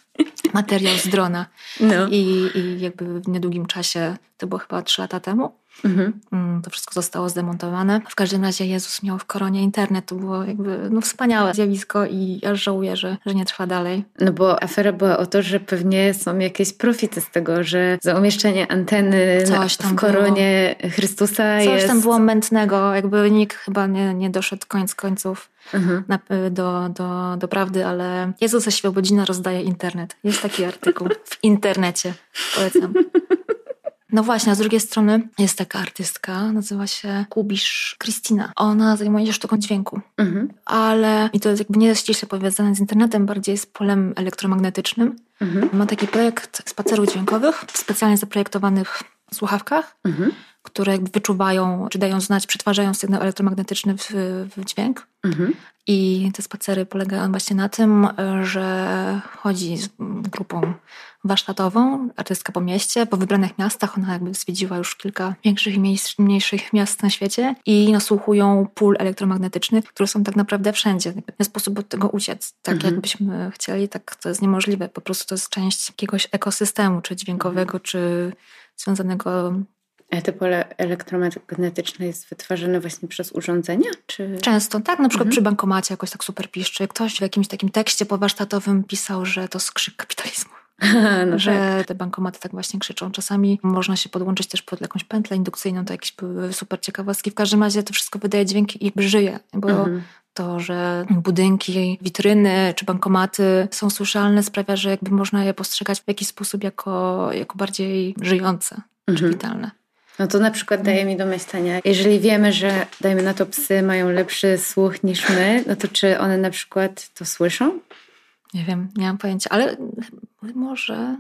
materiał z drona. No. I, I jakby w niedługim czasie, to było chyba trzy lata temu, Mhm. Mm, to wszystko zostało zdemontowane. W każdym razie Jezus miał w koronie internet. To było jakby no, wspaniałe zjawisko i aż żałuję, że, że nie trwa dalej. No bo afera była o to, że pewnie są jakieś profity z tego, że za umieszczenie anteny w koronie było. Chrystusa Coś jest... tam było mętnego. Jakby nikt chyba nie, nie doszedł koniec końców mhm. na, do, do, do prawdy, ale Jezus ze Świebodzina rozdaje internet. Jest taki artykuł w internecie. Polecam. [laughs] No właśnie, a z drugiej strony jest taka artystka, nazywa się Kubisz Kristina. Ona zajmuje się sztuką dźwięku, mhm. ale i to jest jakby nie jest ściśle powiązane z internetem, bardziej z polem elektromagnetycznym. Mhm. Ma taki projekt spacerów dźwiękowych w specjalnie zaprojektowanych słuchawkach, mhm. które jakby wyczuwają, czy dają znać, przetwarzają sygnał elektromagnetyczny w, w dźwięk. Mhm. I te spacery polegają właśnie na tym, że chodzi z grupą warsztatową, artystka po mieście, po wybranych miastach. Ona jakby zwiedziła już kilka większych i mniejszych miast na świecie i nasłuchują pól elektromagnetycznych, które są tak naprawdę wszędzie. Nie sposób od tego uciec. Tak mhm. jakbyśmy chcieli, tak to jest niemożliwe. Po prostu to jest część jakiegoś ekosystemu, czy dźwiękowego, czy związanego to pole elektromagnetyczne jest wytwarzane właśnie przez urządzenia? Czy... Często, tak. Na przykład mhm. przy bankomacie jakoś tak super piszczy. Ktoś w jakimś takim tekście powarsztatowym pisał, że to skrzyk kapitalizmu. [laughs] no że tak. te bankomaty tak właśnie krzyczą. Czasami można się podłączyć też pod jakąś pętlę indukcyjną, to jakieś super ciekawostki. W każdym razie to wszystko wydaje dźwięk i jakby żyje, bo mhm. to, że budynki, witryny czy bankomaty są słyszalne sprawia, że jakby można je postrzegać w jakiś sposób jako, jako bardziej żyjące mhm. czy witalne. No to na przykład daje mi do myślenia, jeżeli wiemy, że dajmy na to psy mają lepszy słuch niż my, no to czy one na przykład to słyszą? Nie wiem, nie mam pojęcia, ale może.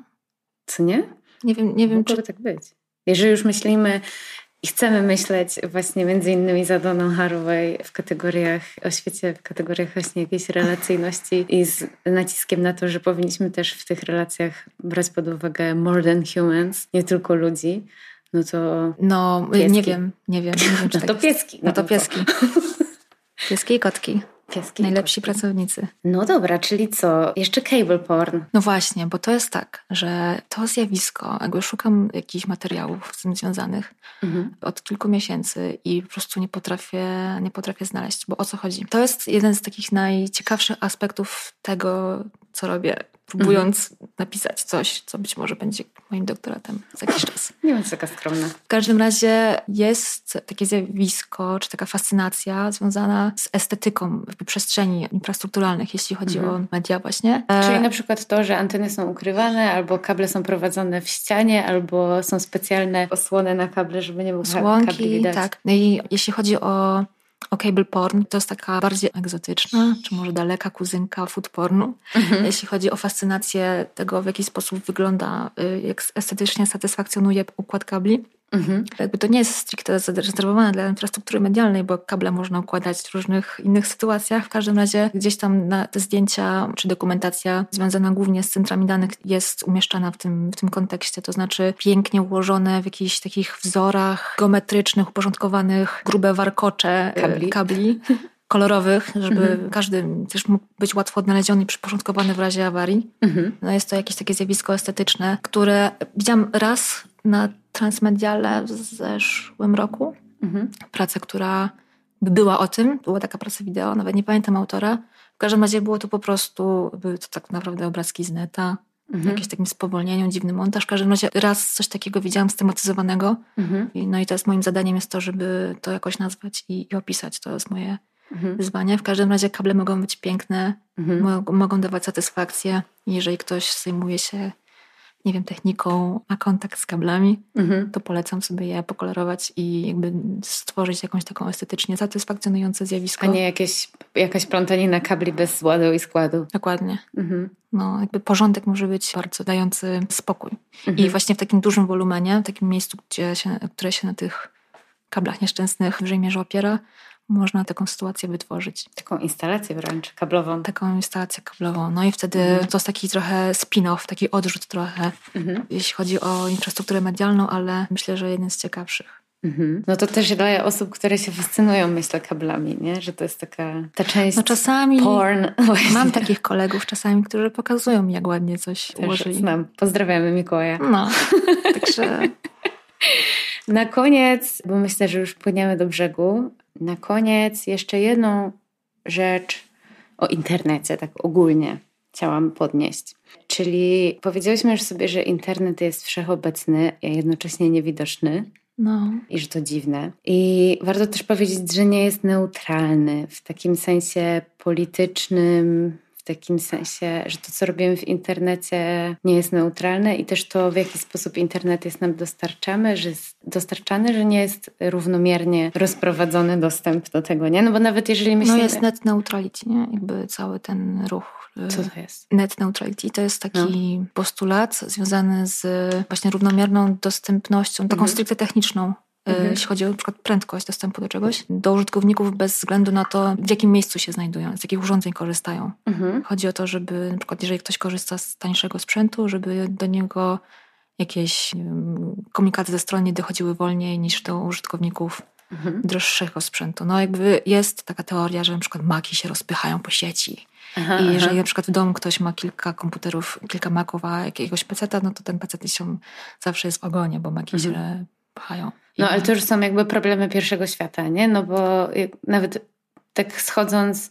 Co nie? Nie wiem, nie wiem Mogłoby czy... tak być. Jeżeli już myślimy i chcemy myśleć właśnie między innymi za Doną Haraway w kategoriach, o świecie w kategoriach właśnie jakiejś relacyjności i z naciskiem na to, że powinniśmy też w tych relacjach brać pod uwagę more than humans, nie tylko ludzi, no to No, pieski. nie wiem, nie wiem. Nie wiem [laughs] no to tak pieski. No, no to pieski. Pieski i kotki. Pieski Najlepsi pracownicy. No dobra, czyli co? Jeszcze cable porn. No właśnie, bo to jest tak, że to zjawisko, jakby szukam jakichś materiałów z tym związanych mhm. od kilku miesięcy i po prostu nie potrafię, nie potrafię znaleźć, bo o co chodzi? To jest jeden z takich najciekawszych aspektów tego, co robię próbując mhm. napisać coś, co być może będzie moim doktoratem za jakiś czas. Nie bądź taka skromna. W każdym razie jest takie zjawisko, czy taka fascynacja związana z estetyką przestrzeni infrastrukturalnych, jeśli chodzi mhm. o media właśnie. Czyli na przykład to, że anteny są ukrywane, albo kable są prowadzone w ścianie, albo są specjalne osłony na kable, żeby nie było Słonki, kabli widać. tak. No i jeśli chodzi o o cable porn. To jest taka bardziej egzotyczna, czy może daleka kuzynka food pornu, mhm. jeśli chodzi o fascynację tego, w jaki sposób wygląda, y, jak estetycznie satysfakcjonuje układ kabli. Mhm. Jakby to nie jest stricte zarezerwowane dla infrastruktury medialnej, bo kable można układać w różnych innych sytuacjach. W każdym razie gdzieś tam te zdjęcia czy dokumentacja związana głównie z centrami danych jest umieszczana w tym, w tym kontekście. To znaczy pięknie ułożone w jakichś takich wzorach geometrycznych, uporządkowanych, grube warkocze kabli. kabli [laughs] kolorowych, żeby mhm. każdy też mógł być łatwo odnaleziony i przyporządkowany w razie awarii. Mhm. No jest to jakieś takie zjawisko estetyczne, które widziałam raz na Transmediale w zeszłym roku. Mhm. Pracę, która była o tym. Była taka praca wideo, nawet nie pamiętam autora. W każdym razie było to po prostu, były to tak naprawdę obrazki z neta. Mhm. Jakieś takim spowolnieniu, dziwny montaż. W każdym razie raz coś takiego widziałam stematyzowanego. Mhm. No i jest moim zadaniem jest to, żeby to jakoś nazwać i, i opisać. To jest moje mhm. wyzwanie. W każdym razie kable mogą być piękne, mhm. mogą dawać satysfakcję. Jeżeli ktoś zajmuje się nie wiem, techniką, ma kontakt z kablami, mhm. to polecam sobie je pokolorować i jakby stworzyć jakąś taką estetycznie satysfakcjonujące zjawisko. A nie jakieś, jakaś plątanina kabli bez ładu i składu. Dokładnie. Mhm. No, jakby porządek może być bardzo dający spokój. Mhm. I właśnie w takim dużym wolumenie, w takim miejscu, gdzie się, które się na tych kablach nieszczęsnych w dużej mierze opiera, można taką sytuację wytworzyć. Taką instalację wręcz kablową. Taką instalację kablową. No i wtedy mhm. to jest taki trochę spin-off, taki odrzut trochę, mhm. jeśli chodzi o infrastrukturę medialną, ale myślę, że jeden z ciekawszych. Mhm. No to też dla osób, które się fascynują, myślę, kablami, nie? Że to jest taka ta część No czasami porn. [laughs] mam takich kolegów czasami, którzy pokazują mi, jak ładnie coś też ułożyli. Znam. Pozdrawiamy Mikołaja. No, [laughs] także... Na koniec, bo myślę, że już płyniemy do brzegu, na koniec jeszcze jedną rzecz o internecie, tak ogólnie chciałam podnieść. Czyli powiedzieliśmy już sobie, że internet jest wszechobecny, a jednocześnie niewidoczny. No. I że to dziwne. I warto też powiedzieć, że nie jest neutralny w takim sensie politycznym, w takim sensie, że to, co robimy w internecie, nie jest neutralne i też to, w jaki sposób internet jest nam dostarczany, że jest dostarczany, że nie jest równomiernie rozprowadzony dostęp do tego, nie? No bo nawet jeżeli myślimy... No jest net neutrality, nie? Jakby cały ten ruch y, co to jest? Net neutrality to jest taki no. postulat związany z właśnie równomierną dostępnością, taką mhm. stricte techniczną mhm. jeśli chodzi o przykład prędkość dostępu do czegoś, do użytkowników bez względu na to, w jakim miejscu się znajdują, z jakich urządzeń korzystają. Mhm. Chodzi o to, żeby na przykład jeżeli ktoś korzysta z tańszego sprzętu, żeby do niego jakieś wiem, komunikaty ze strony nie dochodziły wolniej niż do użytkowników mhm. droższego sprzętu. No jakby jest taka teoria, że na przykład maki się rozpychają po sieci. Aha, I jeżeli aha. na przykład w domu ktoś ma kilka komputerów, kilka maków, a jakiegoś peceta, no to ten pecet się zawsze jest w ogonie, bo maki mhm. się pchają. No ale to już są jakby problemy pierwszego świata, nie? No bo nawet tak schodząc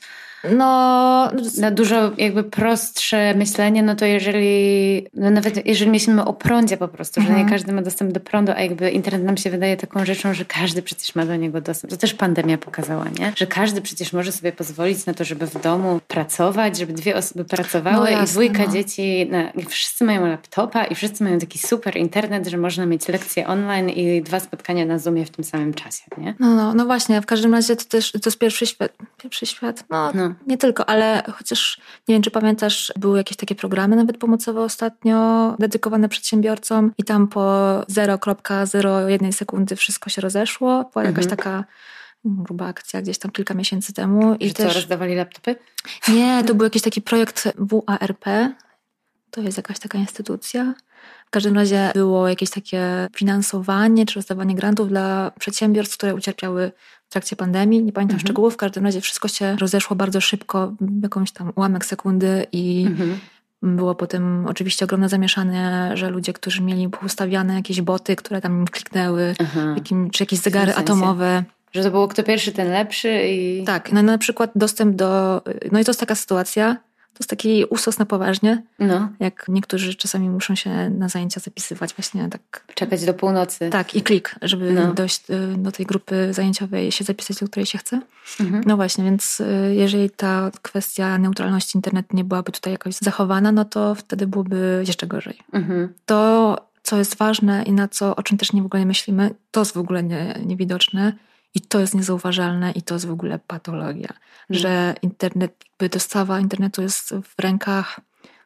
No, na dużo jakby prostsze myślenie, no to jeżeli, no nawet jeżeli myślimy o prądzie po prostu, mhm. że nie mhm. każdy ma dostęp do prądu, a jakby internet nam się wydaje taką rzeczą, że każdy przecież ma do niego dostęp. To też pandemia pokazała, nie? Że każdy przecież może sobie pozwolić na to, żeby w domu pracować, żeby dwie osoby pracowały no i dwójka no. dzieci, no, wszyscy mają laptopa i wszyscy mają taki super internet, że można mieć lekcje online i dwa spotkania na Zoomie w tym samym czasie, nie? No, no, no właśnie, w każdym razie to też to jest pierwszy świat, pierwszy świat, no, no. Nie tylko, ale chociaż nie wiem, czy pamiętasz, były jakieś takie programy nawet pomocowe ostatnio dedykowane przedsiębiorcom i tam po 0,01 sekundy wszystko się rozeszło. Była jakaś mhm. taka gruba akcja gdzieś tam kilka miesięcy temu. I Że też... co, rozdawali laptopy? Nie, to był jakiś taki projekt WARP. To jest jakaś taka instytucja. W każdym razie było jakieś takie finansowanie czy rozdawanie grantów dla przedsiębiorstw, które ucierpiały w trakcie pandemii. Nie pamiętam mhm. szczegółów. W każdym razie wszystko się rozeszło bardzo szybko, jakąś tam ułamek sekundy i mhm. Było potem oczywiście ogromne zamieszanie, że ludzie, którzy mieli ustawiane jakieś boty, które tam kliknęły, jakim, czy jakieś zegary atomowe, że to było kto pierwszy, ten lepszy i... Tak, no na przykład dostęp do... No i to jest taka sytuacja, jest taki usos na poważnie, no. jak niektórzy czasami muszą się na zajęcia zapisywać właśnie tak... Czekać do północy. Tak, i klik, żeby no. dojść y, do tej grupy zajęciowej, się zapisać, do której się chce. Mhm. No właśnie, więc y, jeżeli ta kwestia neutralności internetu nie byłaby tutaj jakoś zachowana, no to wtedy byłoby jeszcze gorzej. Mhm. To, co jest ważne i na co, o czym też nie w ogóle nie myślimy, to jest w ogóle nie, niewidoczne, i to jest niezauważalne i to jest w ogóle patologia, mm. że internet, dostawa internetu jest w rękach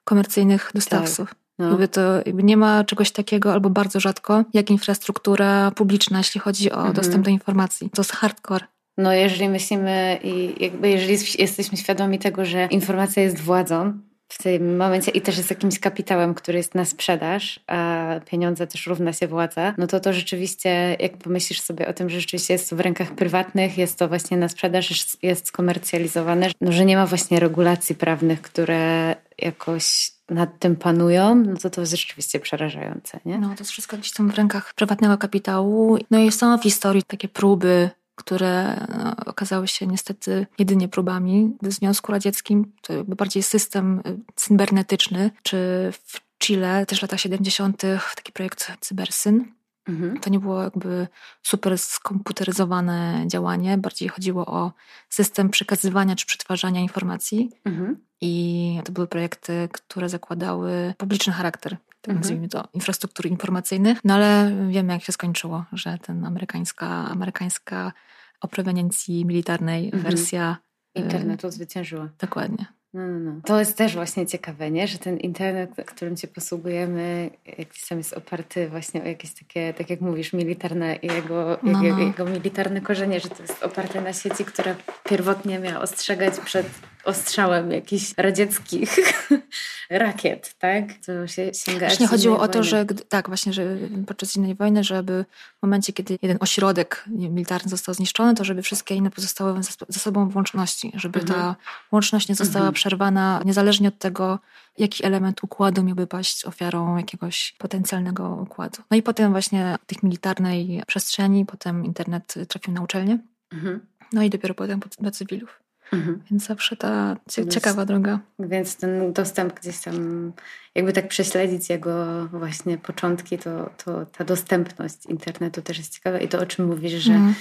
komercyjnych dostawców. Tak. No. To nie ma czegoś takiego, albo bardzo rzadko, jak infrastruktura publiczna, jeśli chodzi o -hmm. dostęp do informacji. To jest hardcore. No, jeżeli myślimy i jakby jeżeli jesteśmy świadomi tego, że informacja jest władzą, w tym momencie i też jest jakimś kapitałem, który jest na sprzedaż, a pieniądze też równa się władza, no to to rzeczywiście, jak pomyślisz sobie o tym, że rzeczywiście jest to w rękach prywatnych, jest to właśnie na sprzedaż, jest skomercjalizowane, no, że nie ma właśnie regulacji prawnych, które jakoś nad tym panują, no to to jest rzeczywiście przerażające. Nie? No to jest wszystko gdzieś tam w rękach prywatnego kapitału. No i są w historii takie próby które no, okazały się niestety jedynie próbami. W Związku Radzieckim to jakby bardziej system y, cybernetyczny, czy w Chile też w latach 70. taki projekt Cybersyn. Mhm. To nie było jakby super skomputeryzowane działanie, bardziej chodziło o system przekazywania czy przetwarzania informacji. Mhm. I to były projekty, które zakładały publiczny charakter, tak mhm. nazwijmy to, infrastruktury informacyjnych. No ale wiemy, jak się skończyło, że ten amerykańska, amerykańska o proweniencji militarnej mhm. wersja y, internetu zwyciężyła. Dokładnie. No, no, no. To jest też właśnie ciekawe, nie? że ten internet, którym się posługujemy, jakiś tam jest oparty właśnie o jakieś takie, tak jak mówisz, militarne jego, no, jego, no. jego militarne korzenie, że to jest oparte na sieci, która pierwotnie miała ostrzegać przed ostrzałem jakichś radzieckich [laughs] rakiet, tak? To się sięga Właśnie chodziło o to, że tak, właśnie, że podczas zimnej wojny, żeby w momencie, kiedy jeden ośrodek militarny został zniszczony, to żeby wszystkie inne pozostały ze sobą w łączności, żeby mhm. ta łączność nie została mhm. przerwana niezależnie od tego, jaki element układu miałby paść ofiarą jakiegoś potencjalnego układu. No i potem właśnie tych militarnej przestrzeni, potem internet trafił na uczelnię. Mhm. No i dopiero potem do cywilów. Mhm. Więc zawsze ta ciekawa więc, droga. Więc ten dostęp gdzieś tam, jakby tak prześledzić jego właśnie początki, to, to ta dostępność internetu też jest ciekawa i to o czym mówisz, że, mhm.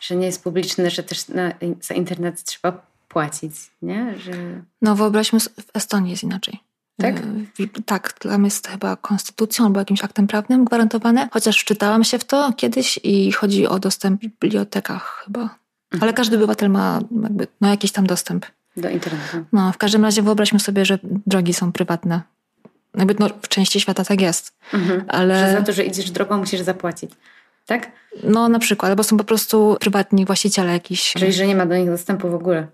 że nie jest publiczny, że też na, za internet trzeba płacić, nie? Że... No wyobraźmy, w Estonii jest inaczej. Tak? Y, tak, tam jest chyba konstytucją albo jakimś aktem prawnym gwarantowane, chociaż wczytałam się w to kiedyś i chodzi o dostęp w bibliotekach chyba. Ale każdy obywatel ma jakby, no, jakiś tam dostęp. Do internetu. No, w każdym razie wyobraźmy sobie, że drogi są prywatne. Jakby no, w części świata tak jest. Mhm. Ale... Że za to, że idziesz drogą, musisz zapłacić. Tak? No na przykład, albo są po prostu prywatni właściciele jakiś. Czyli, że nie ma do nich dostępu w ogóle.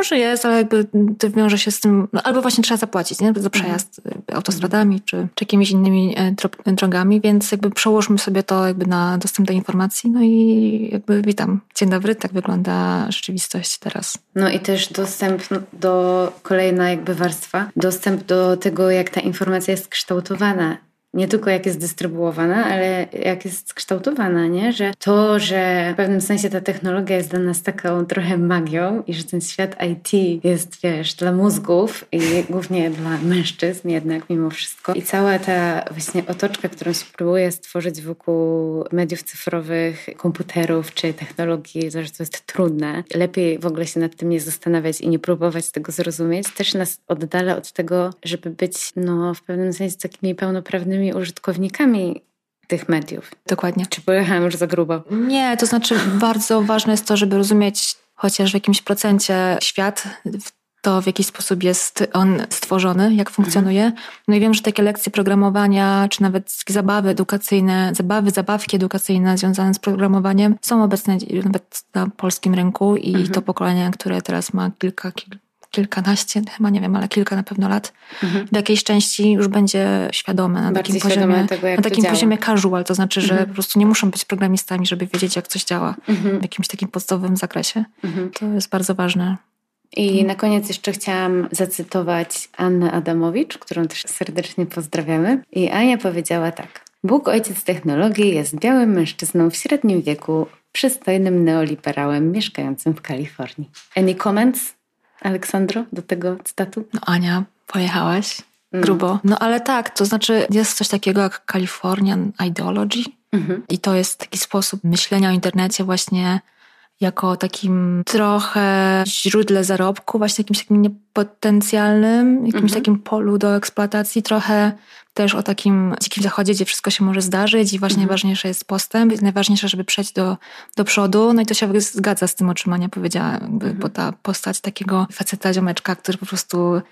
No może jest, ale jakby to wiąże się z tym, no, albo właśnie trzeba zapłacić nie? za przejazd mhm. autostradami czy, czy jakimiś innymi e, drogami, więc jakby przełożmy sobie to jakby na dostęp do informacji, no i jakby witam. Dzień dobry, tak wygląda rzeczywistość teraz. No i też dostęp do, kolejna jakby warstwa, dostęp do tego, jak ta informacja jest kształtowana nie tylko jak jest dystrybuowana, ale jak jest skształtowana, nie? Że to, że w pewnym sensie ta technologia jest dla nas taką trochę magią i że ten świat IT jest, wiesz, dla mózgów i głównie dla mężczyzn jednak mimo wszystko. I cała ta właśnie otoczka, którą się próbuje stworzyć wokół mediów cyfrowych, komputerów czy technologii, że to jest trudne. Lepiej w ogóle się nad tym nie zastanawiać i nie próbować tego zrozumieć. Też nas oddala od tego, żeby być no, w pewnym sensie takimi pełnoprawnymi użytkownikami tych mediów. Dokładnie. Czy pojechałam już za grubo? Nie, to znaczy bardzo ważne jest to, żeby rozumieć chociaż w jakimś procencie świat, to w jaki sposób jest on stworzony, jak funkcjonuje. No i wiem, że takie lekcje programowania, czy nawet zabawy edukacyjne, zabawy, zabawki edukacyjne związane z programowaniem są obecne nawet na polskim rynku i mhm. to pokolenie, które teraz ma kilka, kilka kilkanaście, chyba nie wiem, ale kilka na pewno lat, mhm. w jakiejś części już będzie świadome na Bardziej takim poziomie, tego, na takim poziomie casual, to znaczy, że mhm. po prostu nie muszą być programistami, żeby wiedzieć, jak coś działa mhm. w jakimś takim podstawowym zakresie. Mhm. To jest bardzo ważne. I mhm. na koniec jeszcze chciałam zacytować Annę Adamowicz, którą też serdecznie pozdrawiamy. I Ania powiedziała tak. Bóg ojciec technologii jest białym mężczyzną w średnim wieku, przystojnym neoliberałem mieszkającym w Kalifornii. Any comments? Aleksandro, do tego cytatu? No Ania, pojechałaś no. grubo. No ale tak, to znaczy jest coś takiego jak Californian Ideology mhm. i to jest taki sposób myślenia o internecie właśnie jako takim trochę źródle zarobku, właśnie jakimś takim niepotencjalnym, jakimś mhm. takim polu do eksploatacji, trochę też o takim dzikim zachodzie, gdzie wszystko się może zdarzyć i właśnie mhm. jest postęp, najważniejsze, żeby przejść do, do przodu. No i to się zgadza z tym, o czym Ania powiedziała, mhm. bo ta postać takiego faceta, ziomeczka, który po prostu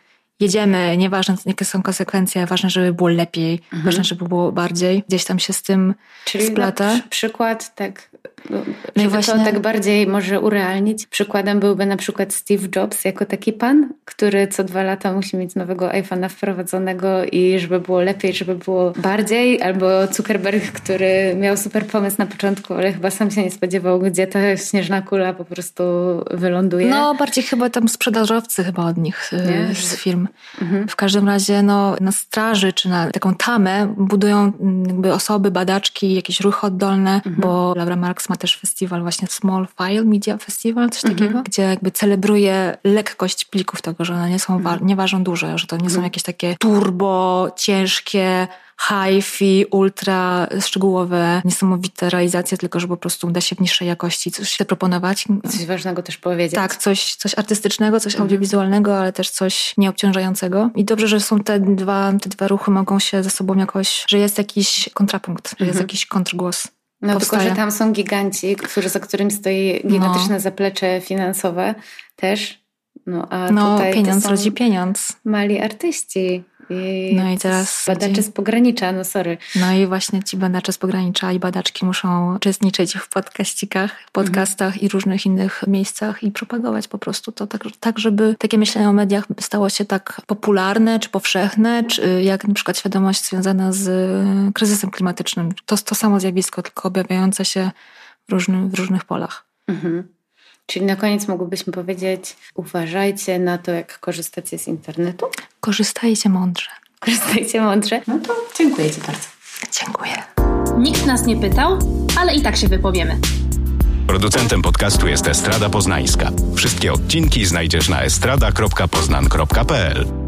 jedziemy, nieważne jakie są konsekwencje, ważne, żeby było lepiej, mhm. ważne, żeby było bardziej, gdzieś tam się z tym Czyli splata. Czyli przykład tak no, żeby właśnie... to tak bardziej może urealnić, przykładem byłby na przykład Steve Jobs jako taki pan, który co dwa lata musi mieć nowego iPhone'a wprowadzonego i żeby było lepiej, żeby było bardziej, albo Zuckerberg, który miał super pomysł na początku, ale chyba sam się nie spodziewał, gdzie ta śnieżna kula po prostu wyląduje. No, bardziej chyba tam sprzedażowcy chyba od nich y, nie? z firm. Mhm. W każdym razie no, na straży, czy na taką tamę budują mm, jakby osoby, badaczki, jakieś ruchy oddolne, mhm. bo Laura Marx ma też festiwal właśnie Small File Media Festival, coś mhm. takiego, gdzie jakby celebruje lekkość plików tego, że one nie są, mhm. nie ważą duże, że to nie są mhm. jakieś takie turbo, ciężkie, hi-fi, ultra szczegółowe, niesamowite realizacje, tylko że po prostu uda się w niższej jakości coś zaproponować. Coś ważnego też powiedzieć. Tak, coś, coś artystycznego, coś mhm. audiowizualnego, ale też coś nieobciążającego. I dobrze, że są te dwa, te dwa ruchy mogą się ze sobą jakoś, że jest jakiś kontrapunkt, że jest jakiś kontrgłos. No powstaje. tylko, że tam są giganci, którzy, za którym stoi gigantyczne no. zaplecze finansowe też. No, a no tutaj pieniądz rodzi pieniądz. Mali artyści. I no i teraz. Badacze z pogranicza, no sorry. No i właśnie ci badacze z pogranicza i badaczki muszą uczestniczyć w podkaścikach, podcastach mhm. i różnych innych miejscach i propagować po prostu to tak, tak, żeby takie myślenie o mediach stało się tak popularne czy powszechne, czy jak na przykład świadomość związana z kryzysem klimatycznym. To to samo zjawisko, tylko objawiające się w, różnym, w różnych polach. Mhm. Czyli na koniec mogłybyśmy powiedzieć, uważajcie na to, jak korzystacie z internetu. Korzystajcie mądrze. Korzystajcie mądrze. No to dziękuję Ci bardzo. Dziękuję. Nikt nas nie pytał, ale i tak się wypowiemy. Producentem podcastu jest Estrada Poznańska. Wszystkie odcinki znajdziesz na estrada.poznan.pl.